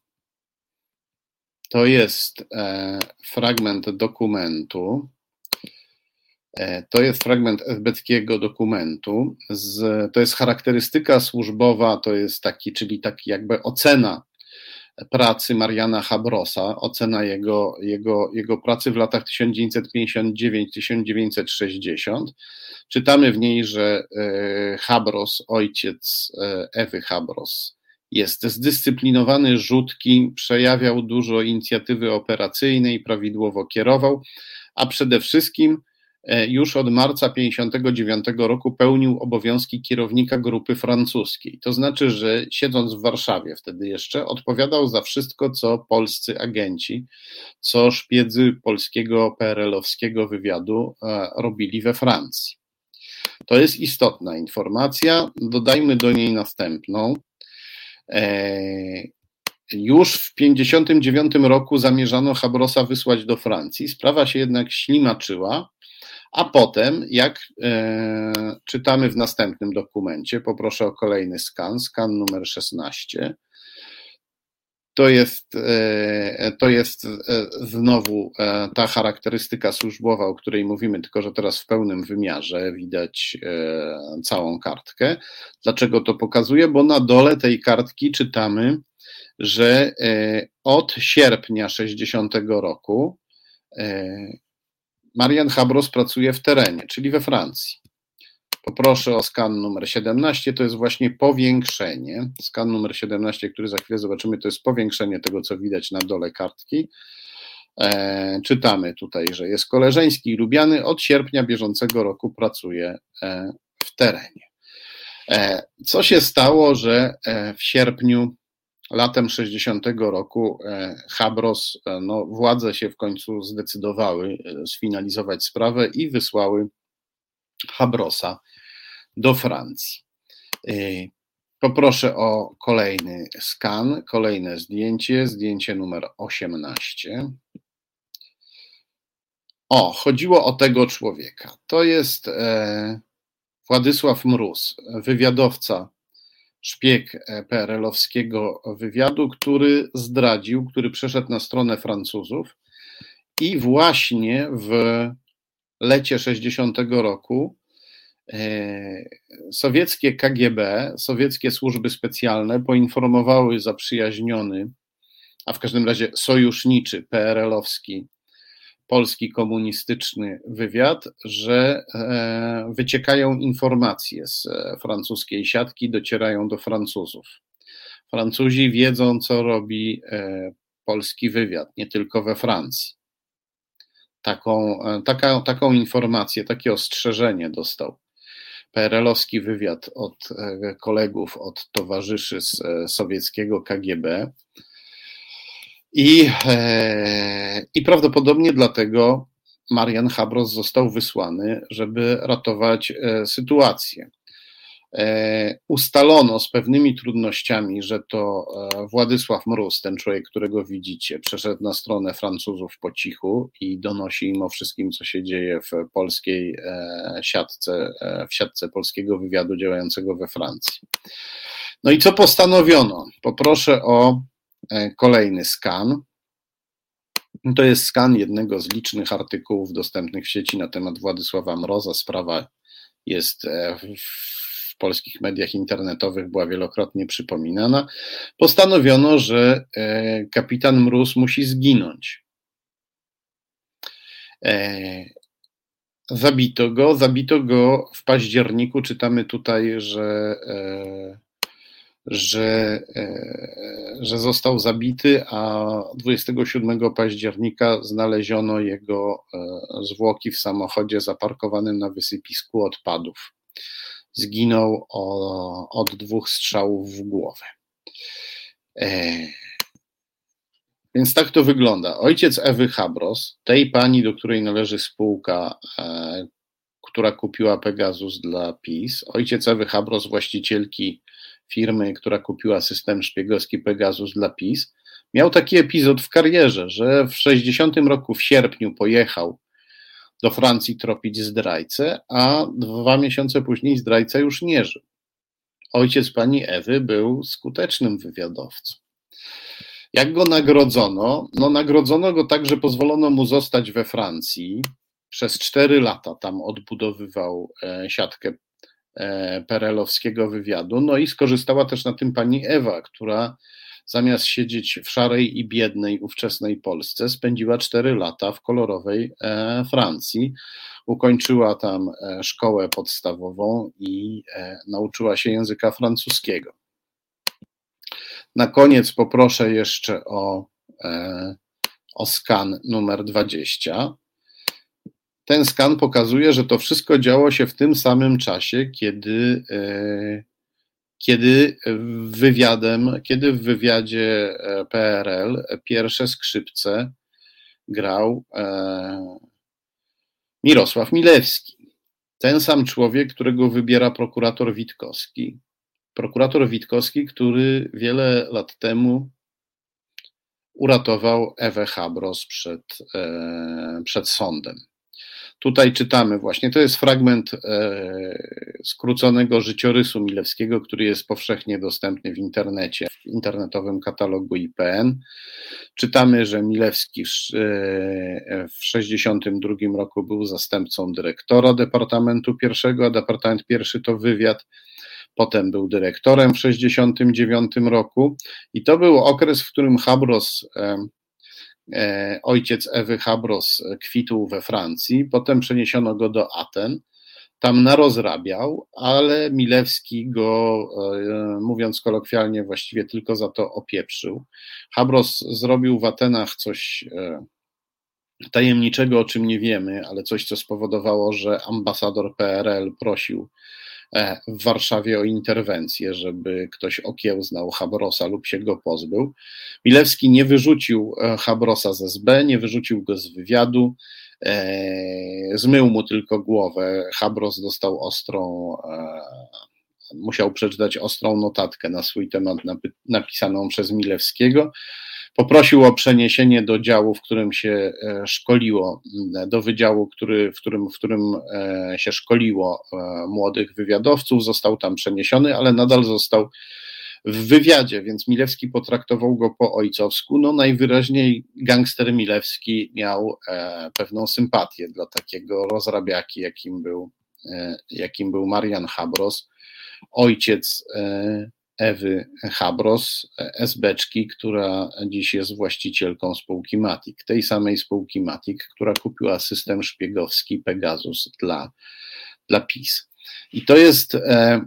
To jest fragment dokumentu E, to jest fragment esbeckiego dokumentu. Z, to jest charakterystyka służbowa, to jest taki, czyli taki jakby ocena pracy Mariana Habrosa, ocena jego, jego, jego pracy w latach 1959-1960. Czytamy w niej, że e, Habros, ojciec e, Ewy Habros, jest zdyscyplinowany, rzutki, przejawiał dużo inicjatywy operacyjnej, prawidłowo kierował, a przede wszystkim już od marca 1959 roku pełnił obowiązki kierownika grupy francuskiej. To znaczy, że siedząc w Warszawie wtedy jeszcze, odpowiadał za wszystko, co polscy agenci, co szpiedzy polskiego PRL-owskiego wywiadu e, robili we Francji. To jest istotna informacja. Dodajmy do niej następną. E, już w 1959 roku zamierzano Habrosa wysłać do Francji. Sprawa się jednak ślimaczyła a potem, jak e, czytamy w następnym dokumencie, poproszę o kolejny skan, skan numer 16. To jest, e, to jest e, znowu e, ta charakterystyka służbowa, o której mówimy, tylko że teraz w pełnym wymiarze widać e, całą kartkę. Dlaczego to pokazuję? Bo na dole tej kartki czytamy, że e, od sierpnia 60 roku Marian Habros pracuje w terenie, czyli we Francji. Poproszę o skan numer 17, to jest właśnie powiększenie. Skan numer 17, który za chwilę zobaczymy, to jest powiększenie tego, co widać na dole kartki. E, czytamy tutaj, że jest koleżeński i lubiany. Od sierpnia bieżącego roku pracuje e, w terenie. E, co się stało, że e, w sierpniu latem 60 roku e, Habros, e, no, władze się w końcu zdecydowały e, sfinalizować sprawę i wysłały Habrosa do Francji. Poproszę o kolejny skan, kolejne zdjęcie, zdjęcie numer 18. O, chodziło o tego człowieka. To jest Władysław Mróz, wywiadowca szpieg e, PRL-owskiego wywiadu, który zdradził, który przeszedł na stronę Francuzów i właśnie w lecie 60 roku e, sowieckie KGB, sowieckie służby specjalne poinformowały zaprzyjaźniony, a w każdym razie sojuszniczy PRL-owski polski komunistyczny wywiad, że e, wyciekają informacje z e, francuskiej siatki, docierają do Francuzów. Francuzi wiedzą, co robi e, polski wywiad, nie tylko we Francji. Taką, taka, taką informację, takie ostrzeżenie dostał PRL-owski wywiad od kolegów, od towarzyszy z sowieckiego KGB, i, e, I prawdopodobnie dlatego Marian Habros został wysłany, żeby ratować e, sytuację. E, ustalono z pewnymi trudnościami, że to Władysław Mróz, ten człowiek, którego widzicie, przeszedł na stronę Francuzów po cichu i donosi im o wszystkim, co się dzieje w polskiej siatce, w siatce polskiego wywiadu działającego we Francji. No i co postanowiono? Poproszę o E, kolejny skan. To jest skan jednego z licznych artykułów dostępnych w sieci na temat Władysława Mroza. Sprawa jest e, w polskich mediach internetowych, była wielokrotnie przypominana. Postanowiono, że e, kapitan Mróz musi zginąć. Zabito go, zabito go w październiku. Czytamy tutaj, że że, e, że został zabity, a 27 października znaleziono jego e, zwłoki w samochodzie zaparkowanym na wysypisku odpadów. Zginął od dwóch strzałów w głowę. E, więc tak to wygląda. Ojciec Ewy Habros, tej pani, do której należy spółka, która kupiła Pegasus dla PiS, ojciec Ewy Habros, właścicielki firmy, która kupiła system szpiegowski Pegasus dla PiS, miał taki epizod w karierze, że w 60 roku w sierpniu pojechał do Francji tropić zdrajcę, a dwa miesiące później zdrajca już nie żył. Ojciec pani Ewy był skutecznym wywiadowcą. Jak go nagrodzono? No, nagrodzono go tak, że pozwolono mu zostać we Francji. Przez cztery lata tam odbudowywał e, siatkę perelowskiego wywiadu. No i skorzystała też na tym pani Ewa, która zamiast siedzieć w szarej i biednej ówczesnej Polsce, spędziła cztery lata w kolorowej e, Francji. Ukończyła tam e, szkołę podstawową i nauczyła się języka francuskiego. Na koniec poproszę jeszcze o, o skan numer 20. Ten skan pokazuje, że to wszystko działo się w tym samym czasie, kiedy, e, kiedy wywiadem, kiedy w wywiadzie e, PRL pierwsze skrzypce grał e, Mirosław Milewski. Ten sam człowiek, którego wybiera prokurator Witkowski. Prokurator Witkowski, który wiele lat temu uratował Ewę Habros przed, przed sądem. Tutaj czytamy właśnie, to jest fragment e, skróconego życiorysu Milewskiego, który jest powszechnie dostępny w internecie, w internetowym katalogu IPN. Czytamy, że Milewski w 1962 e, roku był zastępcą dyrektora Departamentu I, a Departament I to wywiad. Potem był dyrektorem w 1969 roku i to był okres, w którym Habros e, ojciec Ewy Habros kwitł we Francji, potem przeniesiono go do Aten, tam narozrabiał, ale Milewski go, e, mówiąc kolokwialnie, właściwie tylko za to opieprzył. Habros zrobił w Atenach coś e, tajemniczego, o czym nie wiemy, ale coś, co spowodowało, że ambasador PRL prosił E, w Warszawie o interwencję, żeby ktoś okiełznał Habrosa lub się go pozbył. Milewski nie wyrzucił e, Habrosa z SB, nie wyrzucił go z wywiadu, e, zmył mu tylko głowę. Habros dostał ostrą, musiał przeczytać ostrą notatkę na swój temat napisaną przez Milewskiego. Poprosił o przeniesienie do działu, w którym się e, szkoliło, do wydziału, który, w, którym, w którym e, się szkoliło e, młodych wywiadowców. Został tam przeniesiony, ale nadal został w wywiadzie, więc Milewski potraktował go po ojcowsku. No najwyraźniej gangster Milewski miał pewną sympatię dla takiego rozrabiaki, jakim był, jakim był Marian Habros, ojciec Ewy Habros, SBczki, która dziś jest właścicielką spółki Matic, tej samej spółki Matic, która kupiła system szpiegowski Pegasus dla, dla PiS. I to jest, e,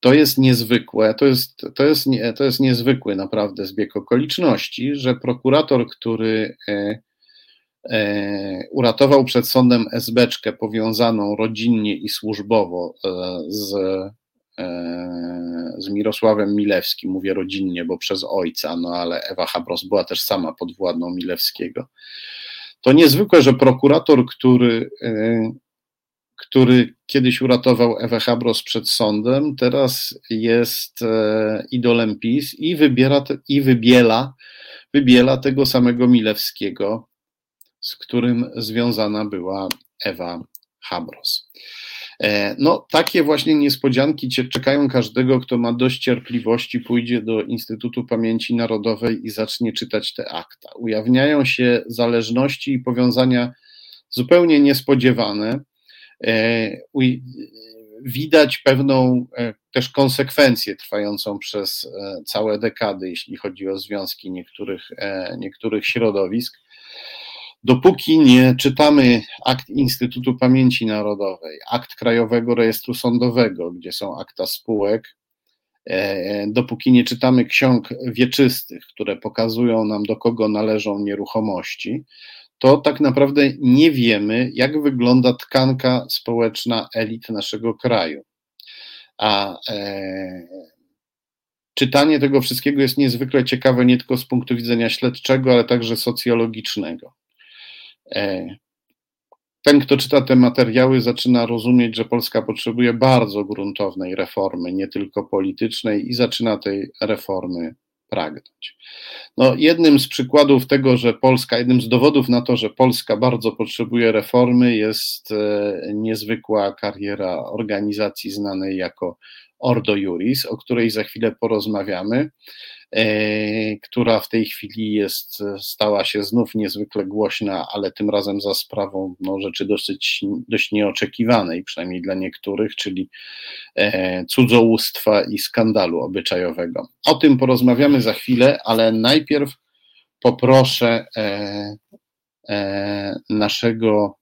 to jest niezwykłe, to jest, to, jest, to jest niezwykły naprawdę zbieg okoliczności, że prokurator, który e, e, uratował przed sądem SBczkę powiązaną rodzinnie i służbowo z z Mirosławem Milewskim, mówię rodzinnie, bo przez ojca, no ale Ewa Habros była też sama podwładną Milewskiego. To niezwykłe, że prokurator, który, e, który kiedyś uratował Ewę Habros przed sądem, teraz jest e, idolem PiS i wybiera i wybiela, wybiela tego samego Milewskiego, z którym związana była Ewa Habros. E, no, takie właśnie niespodzianki czekają każdego, kto ma dość cierpliwości, pójdzie do Instytutu Pamięci Narodowej i zacznie czytać te akta. Ujawniają się zależności i powiązania zupełnie niespodziewane. E, widać pewną e, też konsekwencję trwającą przez całe dekady, jeśli chodzi o związki niektórych, niektórych środowisk dopóki nie czytamy akt Instytutu Pamięci Narodowej, akt Krajowego Rejestru Sądowego, gdzie są akta spółek, e, dopóki nie czytamy ksiąg wieczystych, które pokazują nam, do kogo należą nieruchomości, to tak naprawdę nie wiemy, jak wygląda tkanka społeczna elit naszego kraju. A e, czytanie tego wszystkiego jest niezwykle ciekawe nie tylko z punktu widzenia śledczego, ale także socjologicznego. E, ten, kto czyta te materiały, zaczyna rozumieć, że Polska potrzebuje bardzo gruntownej reformy, nie tylko politycznej, i zaczyna tej reformy pragnąć. No, jednym z przykładów tego, że Polska, jednym z dowodów na to, że Polska bardzo potrzebuje reformy, jest e, niezwykła kariera organizacji znanej jako Ordo Juris, o której za chwilę porozmawiamy. E, która w tej chwili jest, stała się znów niezwykle głośna, ale tym razem za sprawą no, rzeczy dosyć, dość nieoczekiwanej, przynajmniej dla niektórych, czyli e, cudzołóstwa i skandalu obyczajowego. O tym porozmawiamy za chwilę, ale najpierw poproszę e, naszego,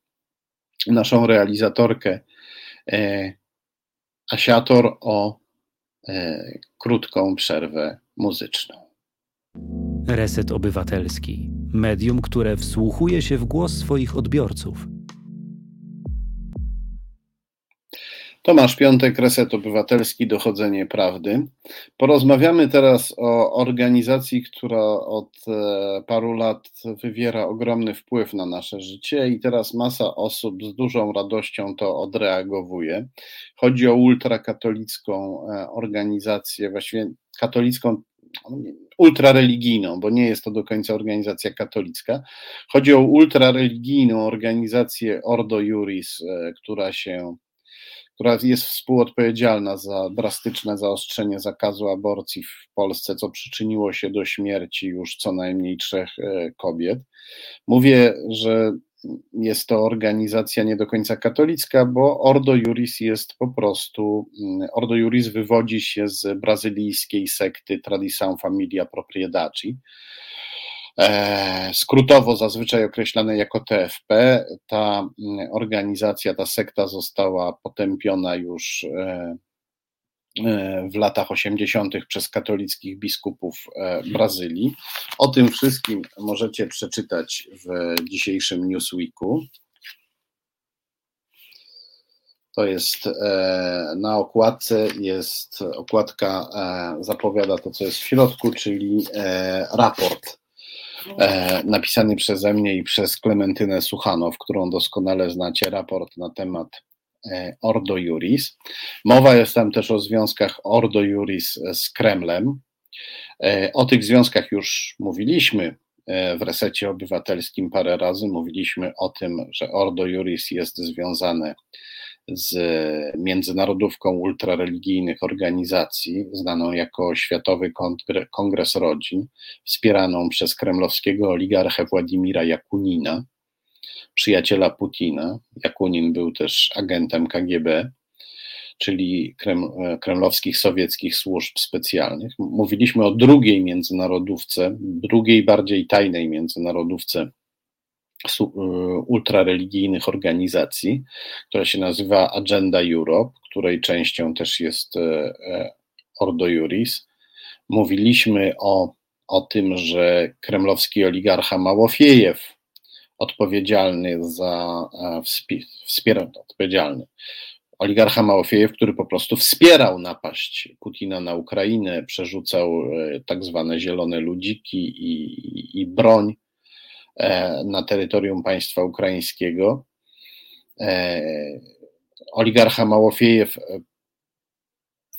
naszą realizatorkę Asiator o krótką przerwę muzyczną. Reset Obywatelski. Medium, które wsłuchuje się w głos swoich odbiorców. Tomasz Piątek, Reset Obywatelski, Dochodzenie Prawdy. Porozmawiamy teraz o organizacji, która od e, paru lat wywiera ogromny wpływ na nasze życie i teraz masa osób z dużą radością to odreagowuje. Chodzi o ultrakatolicką e, organizację, właściwie katolicką ultrareligijną, bo nie jest to do końca organizacja katolicka. Chodzi o ultrareligijną organizację Ordo Juris, e, która się która jest współodpowiedzialna za drastyczne zaostrzenie zakazu aborcji w Polsce, co przyczyniło się do śmierci już co najmniej trzech e, kobiet. Mówię, że jest to organizacja nie do końca katolicka, bo Ordo Juris jest po prostu, mm, Ordo Juris wywodzi się z brazylijskiej sekty Tradição Familia Propriedade. E, skrótowo zazwyczaj określane jako TFP, ta mm, organizacja, ta sekta została potępiona już e, E, w latach 80. przez katolickich biskupów Brazylii. O tym wszystkim możecie przeczytać w dzisiejszym Newsweeku. To jest na okładce, jest okładka, zapowiada to, co jest w środku, czyli raport napisany przeze mnie i przez Klementynę Suchanow, którą doskonale znacie, raport na temat E, Ordo Juris. Mowa jest tam też o związkach Ordo Juris z Kremlem. E, o tych związkach już mówiliśmy e, w resecie obywatelskim parę razy. Mówiliśmy o tym, że Ordo Juris jest związane z międzynarodówką ultrareligijnych organizacji, znaną jako Światowy Kongres Rodzin, wspieraną przez kremlowskiego oligarchę Władimira Jakunina przyjaciela Putina. Jakunin był też agentem KGB. czyli kremlowskich sowieckich służb specjalnych. Mówiliśmy o drugiej międzynarodówce, drugiej bardziej tajnej międzynarodówce ultrareligijnych organizacji, która się nazywa Agenda Europe, której częścią też jest Ordo Juris. Mówiliśmy o, o tym, że kremlowski oligarcha Małofiejew, odpowiedzialny za wspieranie, odpowiedzialny, oligarcha Małofiejew, który po prostu wspierał napaść Putina na Ukrainę, przerzucał e, tak zwane zielone ludziki i, i broń e, na terytorium państwa ukraińskiego. E, oligarcha Małofiejew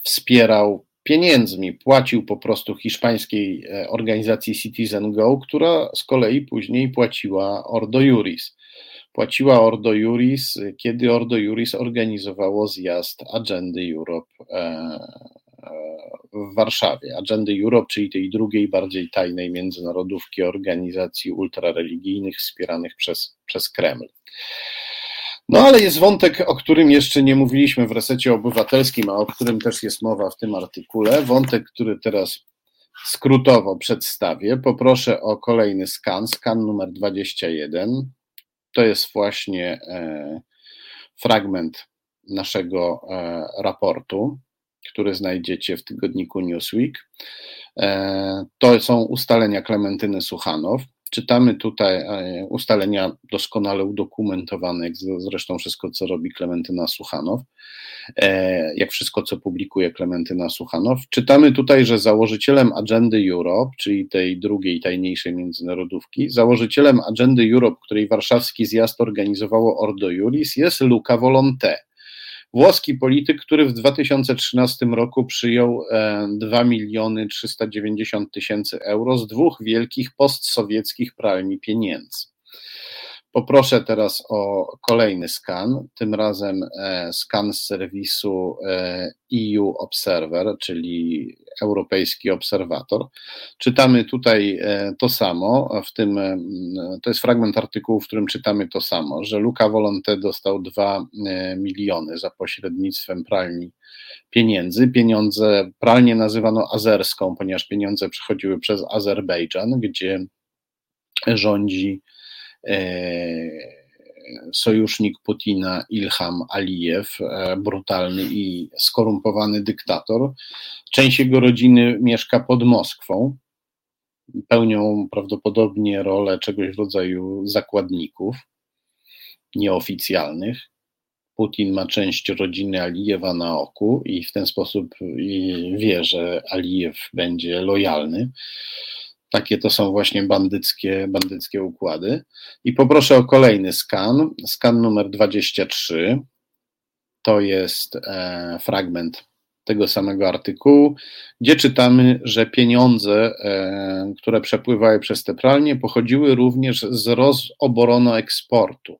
wspierał pieniędzmi płacił po prostu hiszpańskiej e, organizacji Citizen Go, która z kolei później płaciła Ordo Juris. Płaciła Ordo Juris, kiedy Ordo Juris organizowało zjazd Agendy Europe e, e, w Warszawie. Agendy Europe, czyli tej drugiej, bardziej tajnej międzynarodówki organizacji ultrareligijnych wspieranych przez, przez Kreml. No ale jest wątek, o którym jeszcze nie mówiliśmy w resecie obywatelskim, a o którym też jest mowa w tym artykule. Wątek, który teraz skrótowo przedstawię. Poproszę o kolejny skan, skan numer 21. To jest właśnie e, fragment naszego e, raportu, który znajdziecie w tygodniku Newsweek. E, to są ustalenia Klementyny Suchanow. Czytamy tutaj e, ustalenia doskonale udokumentowane, jak zresztą wszystko, co robi Klementyna Suchanow, e, jak wszystko, co publikuje Klementyna Suchanow. Czytamy tutaj, że założycielem Agendy Europe, czyli tej drugiej, tajniejszej międzynarodówki, założycielem Agendy Europe, której warszawski zjazd organizowało Ordo Juris, jest Luca Volonté Włoski polityk, który w 2013 roku przyjął 2 e, miliony 390 tysięcy euro z dwóch wielkich postsowieckich pralni pieniędzy. Poproszę teraz o kolejny skan, tym razem e, skan z serwisu EU e Observer, czyli Europejski Obserwator. Czytamy tutaj e, to samo, w tym to jest fragment artykułu, w którym czytamy to samo, że Luca Volonté dostał 2 miliony za pośrednictwem pralni pieniędzy. Pieniądze, pralnie nazywano azerską, ponieważ pieniądze przechodziły przez Azerbejdżan, gdzie rządzi sojusznik Putina Ilham Alijew, e, brutalny i skorumpowany dyktator. Część jego rodziny mieszka pod Moskwą. Pełnią prawdopodobnie rolę czegoś w rodzaju zakładników nieoficjalnych. Putin ma część rodziny Alijewa na oku i w ten sposób wie, że Alijew będzie lojalny. Takie to są właśnie bandyckie, bandyckie układy. I poproszę o kolejny skan. Skan numer 23. To jest e, fragment tego samego artykułu, gdzie czytamy, że pieniądze, e, które przepływały przez te pralnie, pochodziły również z Rosoboronu Eksportu.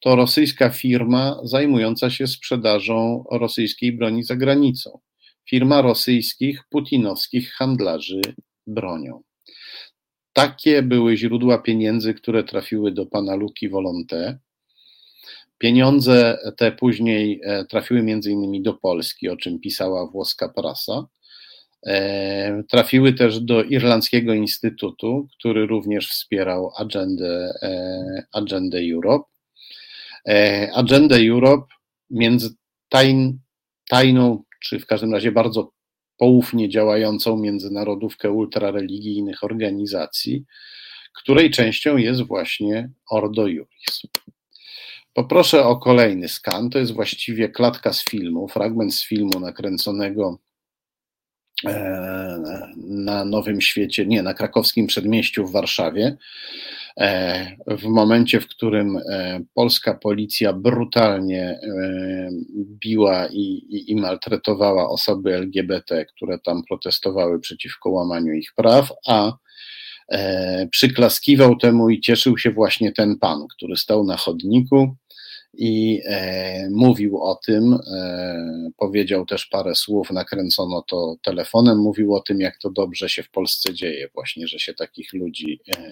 To rosyjska firma zajmująca się sprzedażą rosyjskiej broni za granicą. Firma rosyjskich, putinowskich handlarzy bronią. Takie były źródła pieniędzy, które trafiły do pana Luki Volonté. Pieniądze te później e, trafiły między innymi do Polski, o czym pisała włoska prasa. E, trafiły też do Irlandzkiego Instytutu, który również wspierał agendę, e, agendę Europe. Agendę Europe między tajn, tajną, czy w każdym razie bardzo poufnie działającą międzynarodówkę ultrareligijnych organizacji, której częścią jest właśnie Ordo Juris. Poproszę o kolejny skan. To jest właściwie klatka z filmu, fragment z filmu nakręconego na Nowym Świecie, nie, na krakowskim przedmieściu w Warszawie. E, w momencie, w którym e, polska policja brutalnie e, biła i, i, i maltretowała osoby LGBT, które tam protestowały przeciwko łamaniu ich praw, a przyklaskiwał temu i cieszył się właśnie ten pan, który stał na chodniku i e, mówił o tym, e, powiedział też parę słów, nakręcono to telefonem, mówił o tym, jak to dobrze się w Polsce dzieje, właśnie, że się takich ludzi e,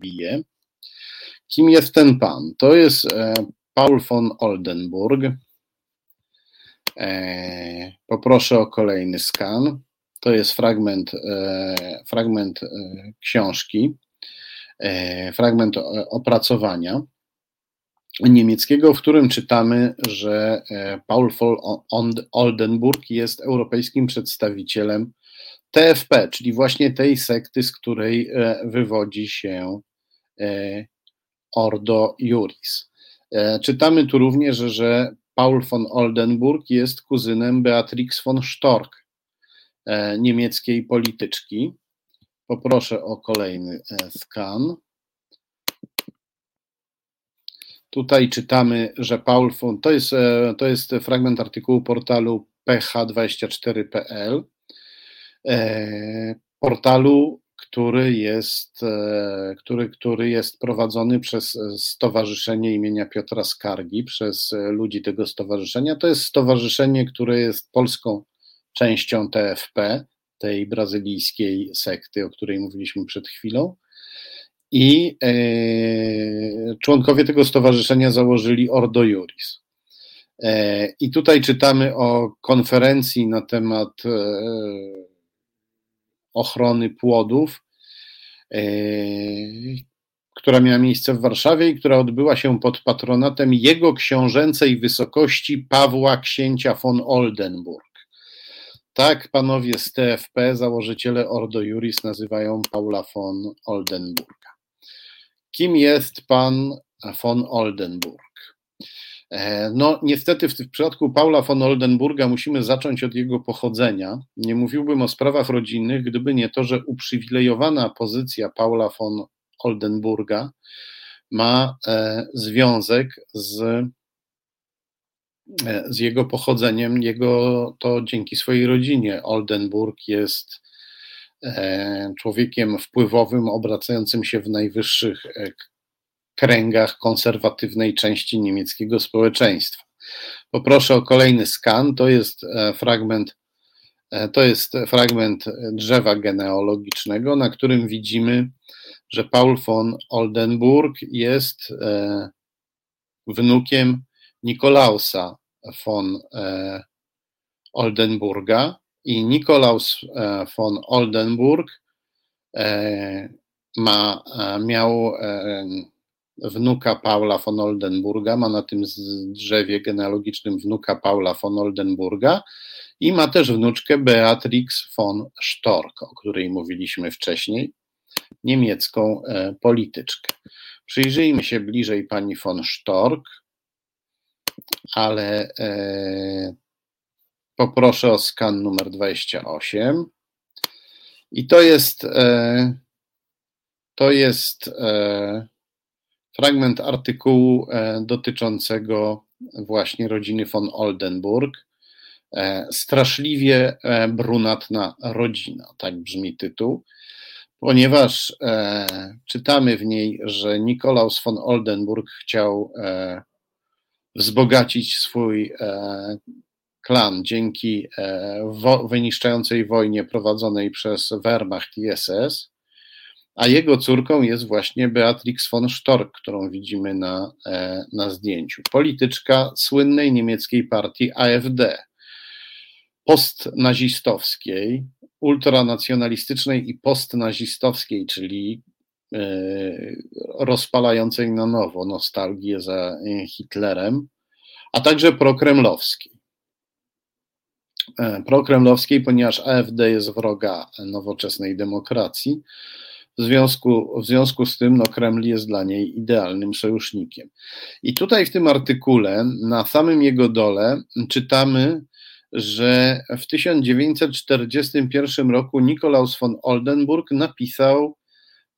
bije. Kim jest ten pan? To jest e, Paul von Oldenburg. Poproszę o kolejny skan. To jest fragment, fragment książki, fragment opracowania niemieckiego, w którym czytamy, że Paul von Oldenburg jest europejskim przedstawicielem TFP, czyli właśnie tej sekty, z której wywodzi się Ordo Juris. E, czytamy tu również, że Paul von Oldenburg jest kuzynem Beatrix von Storch, e, niemieckiej polityczki. Poproszę o kolejny e, skan. Tutaj czytamy, że Paul von, to jest, to jest fragment artykułu portalu ph24.pl, portalu który jest, e, który, który jest prowadzony przez Stowarzyszenie imienia Piotra Skargi, przez e, ludzi tego stowarzyszenia. To jest stowarzyszenie, które jest polską częścią TFP, tej brazylijskiej sekty, o której mówiliśmy przed chwilą. I e, członkowie tego stowarzyszenia założyli Ordo Juris. E, I tutaj czytamy o konferencji na temat e, ochrony płodów, która miała miejsce w Warszawie i która odbyła się pod patronatem jego książęcej wysokości Pawła Księcia von Oldenburg. Tak panowie z TFP, założyciele Ordo Juris, nazywają Paula von Oldenburga. Kim jest pan von Oldenburg? E, no, niestety w, w przypadku Paula von Oldenburga musimy zacząć od jego pochodzenia. Nie mówiłbym o sprawach rodzinnych, gdyby nie to, że uprzywilejowana pozycja Paula von Oldenburga ma e, związek z, e, z jego pochodzeniem. Jego to dzięki swojej rodzinie. Oldenburg jest człowiekiem wpływowym, obracającym się w najwyższych e, kręgach konserwatywnej części niemieckiego społeczeństwa. Poproszę o kolejny skan. To jest e, fragment, e, to jest fragment drzewa genealogicznego, na którym widzimy, że Paul von Oldenburg jest e, wnukiem Nikolausa von Oldenburga i Nikolaus von Oldenburg ma, miał wnuka Paula von Oldenburga, ma na tym drzewie genealogicznym wnuka Paula von Oldenburga i ma też wnuczkę Beatrix von Storch, o której mówiliśmy wcześniej, niemiecką e, polityczkę. Przyjrzyjmy się bliżej pani von Storch, ale e, poproszę o skan numer 28. I to jest, e, to jest e, fragment artykułu e, dotyczącego właśnie rodziny von Oldenburg. Straszliwie brunatna rodzina, tak brzmi tytuł, ponieważ czytamy w niej, że Nikolaus von Oldenburg chciał wzbogacić swój klan dzięki wyniszczającej wojnie prowadzonej przez Wehrmacht i SS a jego córką jest właśnie Beatrix von Storch, którą widzimy na, e, na zdjęciu. Polityczka słynnej niemieckiej partii AfD, postnazistowskiej, ultranacjonalistycznej i postnazistowskiej, czyli e, rozpalającej na nowo nostalgię za Hitlerem, a także prokremlowskiej. E, prokremlowskiej, ponieważ AfD jest wroga nowoczesnej demokracji, w związku, w związku z tym no, Kreml jest dla niej idealnym sojusznikiem. I tutaj w tym artykule, na samym jego dole, czytamy, że w 1941 roku Nikolaus von Oldenburg napisał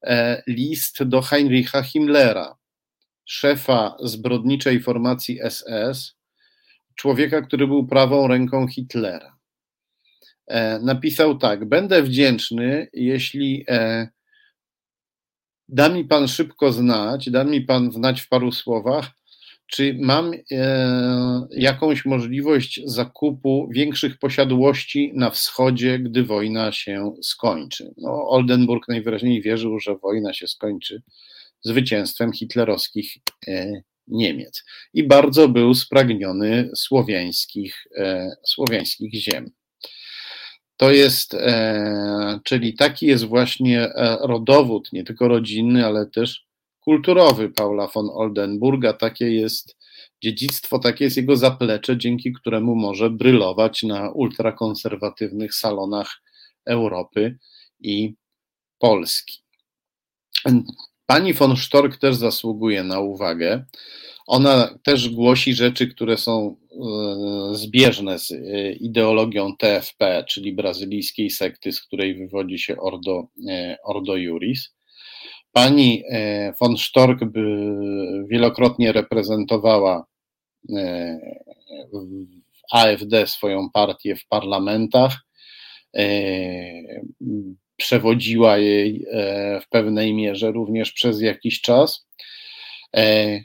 e, list do Heinricha Himmlera, szefa zbrodniczej formacji SS, człowieka, który był prawą ręką Hitlera. E, napisał tak: Będę wdzięczny, jeśli e, Da mi Pan szybko znać, da mi Pan znać w paru słowach, czy mam e, jakąś możliwość zakupu większych posiadłości na wschodzie, gdy wojna się skończy. No, Oldenburg najwyraźniej wierzył, że wojna się skończy zwycięstwem hitlerowskich Niemiec i bardzo był spragniony słowiańskich, e, słowiańskich ziem. To jest, e, czyli taki jest właśnie e, rodowód, nie tylko rodzinny, ale też kulturowy Paula von Oldenburga. Takie jest dziedzictwo, takie jest jego zaplecze, dzięki któremu może brylować na ultrakonserwatywnych salonach Europy i Polski. Pani von Stork też zasługuje na uwagę. Ona też głosi rzeczy, które są e, zbieżne z e, ideologią TFP, czyli brazylijskiej sekty, z której wywodzi się Ordo, e, Ordo Juris. Pani von Stork wielokrotnie reprezentowała AfD swoją partię w parlamentach przewodziła jej e, w pewnej mierze również przez jakiś czas. E,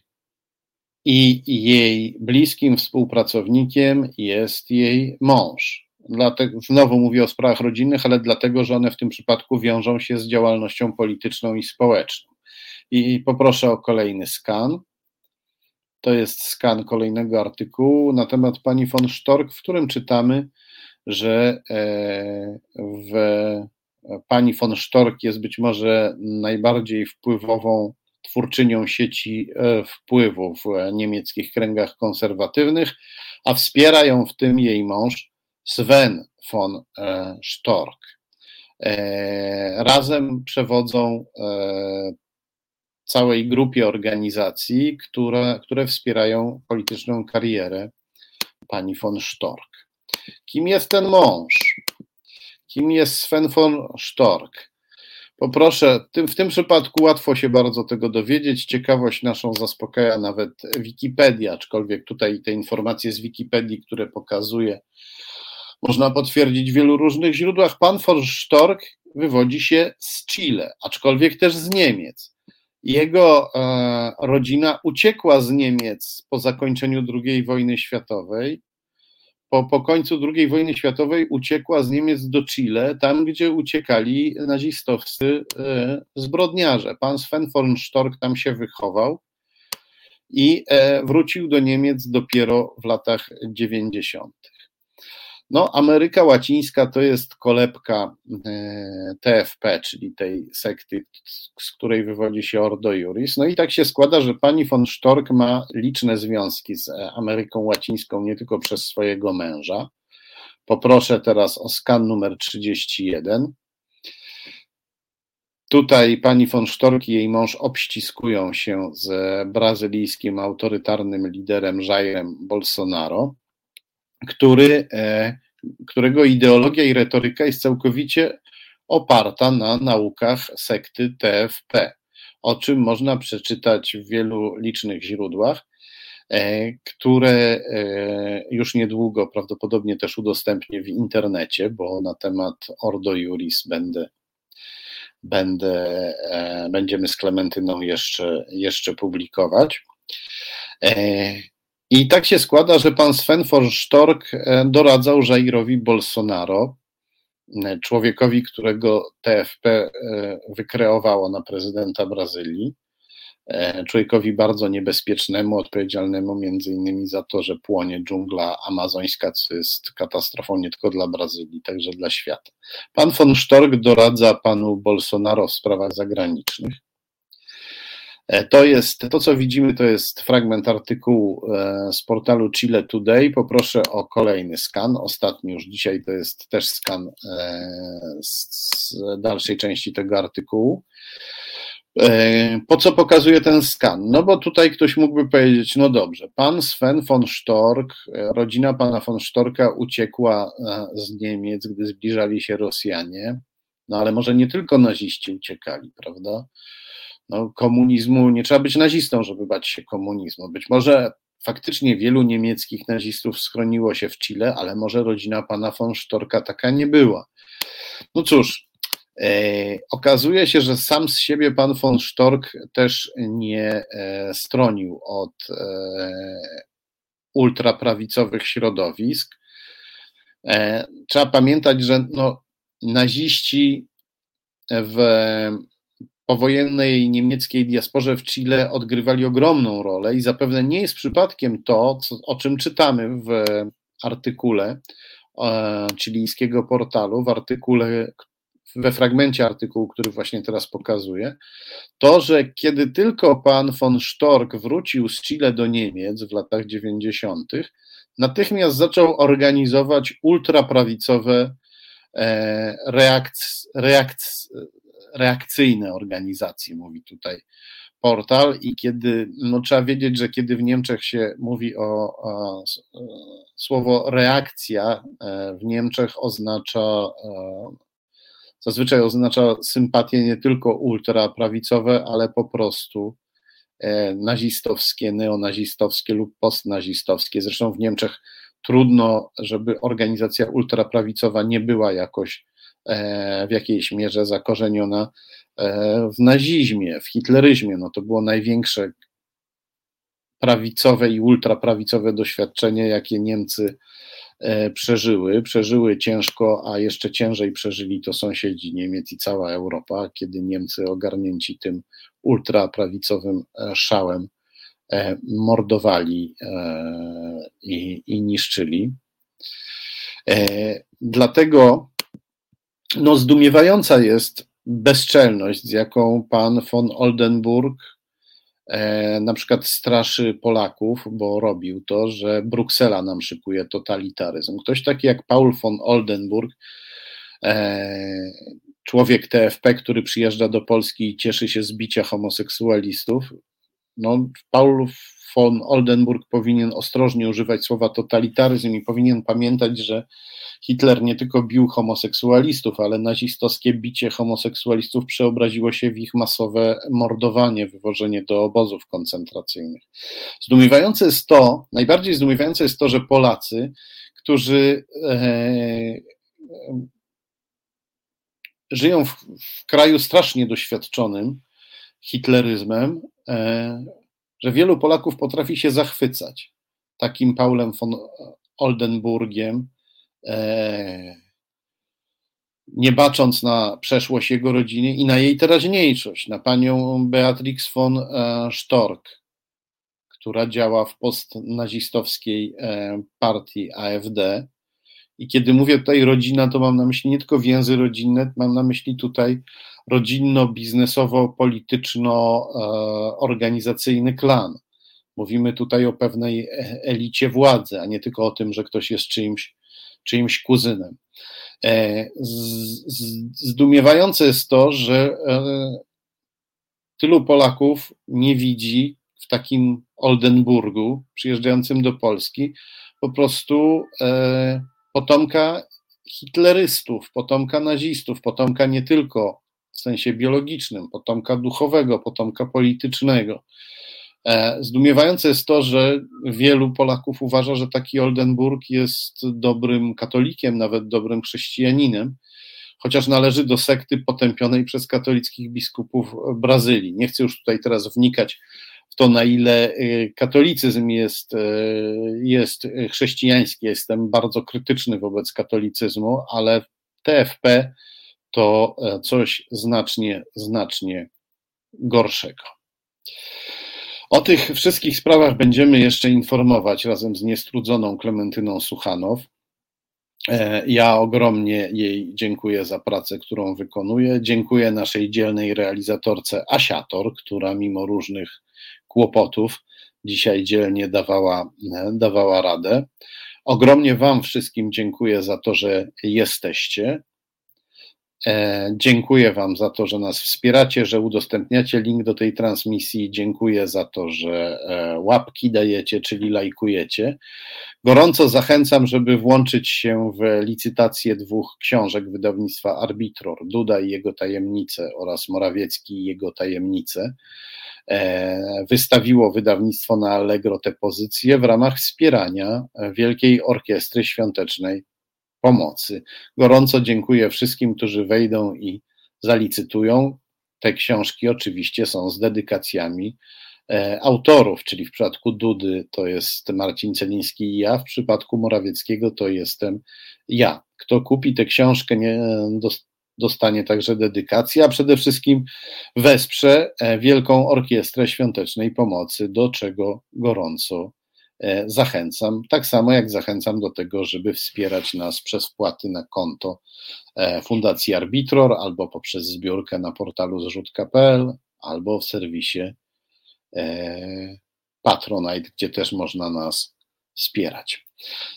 I jej bliskim współpracownikiem jest jej mąż. Dlatego, znowu mówię o sprawach rodzinnych, ale dlatego, że one w tym przypadku wiążą się z działalnością polityczną i społeczną. I poproszę o kolejny skan. To jest skan kolejnego artykułu na temat pani von Stork, w którym czytamy, że e, w Pani von Stork jest być może najbardziej wpływową twórczynią sieci e, wpływu w niemieckich kręgach konserwatywnych, a wspiera ją w tym jej mąż Sven von e, Stork. E, razem przewodzą całej grupie organizacji, które, które wspierają polityczną karierę pani von Stork. Kim jest ten mąż? Kim jest Sven von Stork? Poproszę, w tym przypadku łatwo się bardzo tego dowiedzieć. Ciekawość naszą zaspokaja nawet Wikipedia, aczkolwiek tutaj te informacje z Wikipedii, które pokazuje, można potwierdzić w wielu różnych źródłach. Pan von Stork wywodzi się z Chile, aczkolwiek też z Niemiec. Jego e, rodzina uciekła z Niemiec po zakończeniu II wojny światowej po, po końcu II wojny światowej uciekła z Niemiec do Chile, tam gdzie uciekali nazistowscy e, zbrodniarze. Pan Sven von Stork tam się wychował i e, wrócił do Niemiec dopiero w latach 90. No, Ameryka Łacińska to jest kolebka e, TFP, czyli tej sekty, z której wywodzi się Ordo Juris. No i tak się składa, że pani von Stork ma liczne związki z Ameryką Łacińską, nie tylko przez swojego męża. Poproszę teraz o skan numer 31. Tutaj pani von Stork i jej mąż obściskują się z brazylijskim autorytarnym liderem Jairem Bolsonaro który, e, którego ideologia i retoryka jest całkowicie oparta na naukach sekty TFP, o czym można przeczytać w wielu licznych źródłach, e, które e, już niedługo prawdopodobnie też udostępnię w internecie, bo na temat Ordo Juris będę, będę będziemy z Klementyną jeszcze, jeszcze publikować. I tak się składa, że pan Sven von e, doradzał Jairowi Bolsonaro, e, człowiekowi, którego TFP e, wykreowało na prezydenta Brazylii, człowiekowi bardzo niebezpiecznemu, odpowiedzialnemu między innymi za to, że płonie dżungla amazońska, co jest katastrofą nie tylko dla Brazylii, także dla świata. Pan von Stork doradza panu Bolsonaro w sprawach zagranicznych. E, to jest, to co widzimy, to jest fragment artykułu e, z portalu Chile Today. Poproszę o kolejny skan. Ostatni już dzisiaj to jest też skan e, z dalszej części tego artykułu. Po co pokazuje ten skan? No bo tutaj ktoś mógłby powiedzieć, no dobrze, pan Sven von Stork, rodzina pana von Storka uciekła z Niemiec, gdy zbliżali się Rosjanie, no ale może nie tylko naziści uciekali, prawda? No, komunizmu, nie trzeba być nazistą, żeby bać się komunizmu. Być może faktycznie wielu niemieckich nazistów schroniło się w Chile, ale może rodzina pana von Storka taka nie była. No cóż, e, okazuje się, że sam z siebie pan von Stork też nie e, stronił od e, ultraprawicowych środowisk. E, trzeba pamiętać, że no, naziści w powojennej niemieckiej diasporze w Chile odgrywali ogromną rolę i zapewne nie jest przypadkiem to, co, o czym czytamy w artykule e, chilijskiego portalu, w artykule, we fragmencie artykułu, który właśnie teraz pokazuję, to, że kiedy tylko pan von Stork wrócił z Chile do Niemiec w latach 90., natychmiast zaczął organizować ultraprawicowe e, reakc, reakc, reakcyjne organizacje, mówi tutaj portal. I kiedy, no trzeba wiedzieć, że kiedy w Niemczech się mówi o, o słowo reakcja, e, w Niemczech oznacza e, zazwyczaj oznacza sympatie nie tylko ultraprawicowe, ale po prostu e, nazistowskie, neonazistowskie lub postnazistowskie. Zresztą w Niemczech trudno, żeby organizacja ultraprawicowa nie była jakoś w jakiejś mierze zakorzeniona e, w nazizmie, w hitleryzmie. No to było największe prawicowe i ultraprawicowe doświadczenie, jakie Niemcy E, przeżyły. Przeżyły ciężko, a jeszcze ciężej przeżyli to sąsiedzi Niemiec i cała Europa, kiedy Niemcy ogarnięci tym ultraprawicowym e, szałem e, mordowali i, i niszczyli. Dlatego no, zdumiewająca jest bezczelność, z jaką pan von Oldenburg E, na przykład straszy Polaków, bo robił to, że Bruksela nam szykuje totalitaryzm. Ktoś taki jak Paul von Oldenburg, e, człowiek TFP, który przyjeżdża do Polski i cieszy się z bicia homoseksualistów, no, Paul von Oldenburg powinien ostrożnie używać słowa totalitaryzm i powinien pamiętać, że Hitler nie tylko bił homoseksualistów, ale nazistowskie bicie homoseksualistów przeobraziło się w ich masowe mordowanie, wywożenie do obozów koncentracyjnych. Zdumiewające jest to, najbardziej zdumiewające jest to, że Polacy, którzy e, żyją w, w, kraju strasznie doświadczonym hitleryzmem, e, że wielu Polaków potrafi się zachwycać takim Paulem von Oldenburgiem, e, nie bacząc na przeszłość jego rodziny i na jej teraźniejszość, na panią Beatrix von e, Stork, która działa w postnazistowskiej e, partii AfD. I kiedy mówię tutaj rodzina, to mam na myśli nie tylko więzy rodzinne, mam na myśli tutaj rodzinno-biznesowo-polityczno-organizacyjny klan. Mówimy tutaj o pewnej elicie władzy, a nie tylko o tym, że ktoś jest czyimś, czyimś kuzynem. E, zdumiewające jest to, że e, tylu Polaków nie widzi w takim Oldenburgu przyjeżdżającym do Polski po prostu e, potomka hitlerystów, potomka nazistów, potomka nie tylko w sensie biologicznym, potomka duchowego, potomka politycznego. E, zdumiewające jest to, że wielu Polaków uważa, że taki Oldenburg jest dobrym katolikiem, nawet dobrym chrześcijaninem, chociaż należy do sekty potępionej przez katolickich biskupów Brazylii. Nie chcę już tutaj teraz wnikać w to, na ile e, katolicyzm jest, e, jest chrześcijański. Jestem bardzo krytyczny wobec katolicyzmu, ale TFP to coś znacznie, znacznie gorszego. O tych wszystkich sprawach będziemy jeszcze informować razem z niestrudzoną Klementyną Suchanow. E, ja ogromnie jej dziękuję za pracę, którą wykonuje. Dziękuję naszej dzielnej realizatorce Asiator, która mimo różnych kłopotów dzisiaj dzielnie dawała, e, dawała radę. Ogromnie Wam wszystkim dziękuję za to, że jesteście. E, dziękuję Wam za to, że nas wspieracie, że udostępniacie link do tej transmisji. Dziękuję za to, że e, łapki dajecie, czyli lajkujecie. Gorąco zachęcam, żeby włączyć się w licytację dwóch książek wydawnictwa Arbitror, Duda i jego tajemnice oraz Morawiecki i jego tajemnice. E, wystawiło wydawnictwo na Allegro te pozycje w ramach wspierania Wielkiej Orkiestry Świątecznej pomocy. Gorąco dziękuję wszystkim, którzy wejdą i zalicytują. Te książki oczywiście są z dedykacjami e, autorów, czyli w przypadku Dudy to jest Marcin Celiński i ja, w przypadku Morawieckiego to jestem ja. Kto kupi tę książkę, nie, dostanie także dedykację, a przede wszystkim wesprze e, Wielką Orkiestrę Świątecznej Pomocy, do czego gorąco zachęcam. Tak samo jak zachęcam do tego, żeby wspierać nas przez wpłaty na konto e, Fundacji Arbitror albo poprzez zbiórkę na portalu zrzutka.pl albo w serwisie Patronite, gdzie też można nas wspierać.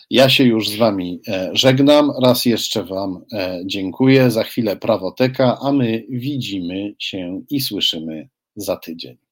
Ja się już z Wami e, żegnam. Raz jeszcze Wam e, dziękuję. Za chwilę prawoteka, a my widzimy się i słyszymy za tydzień.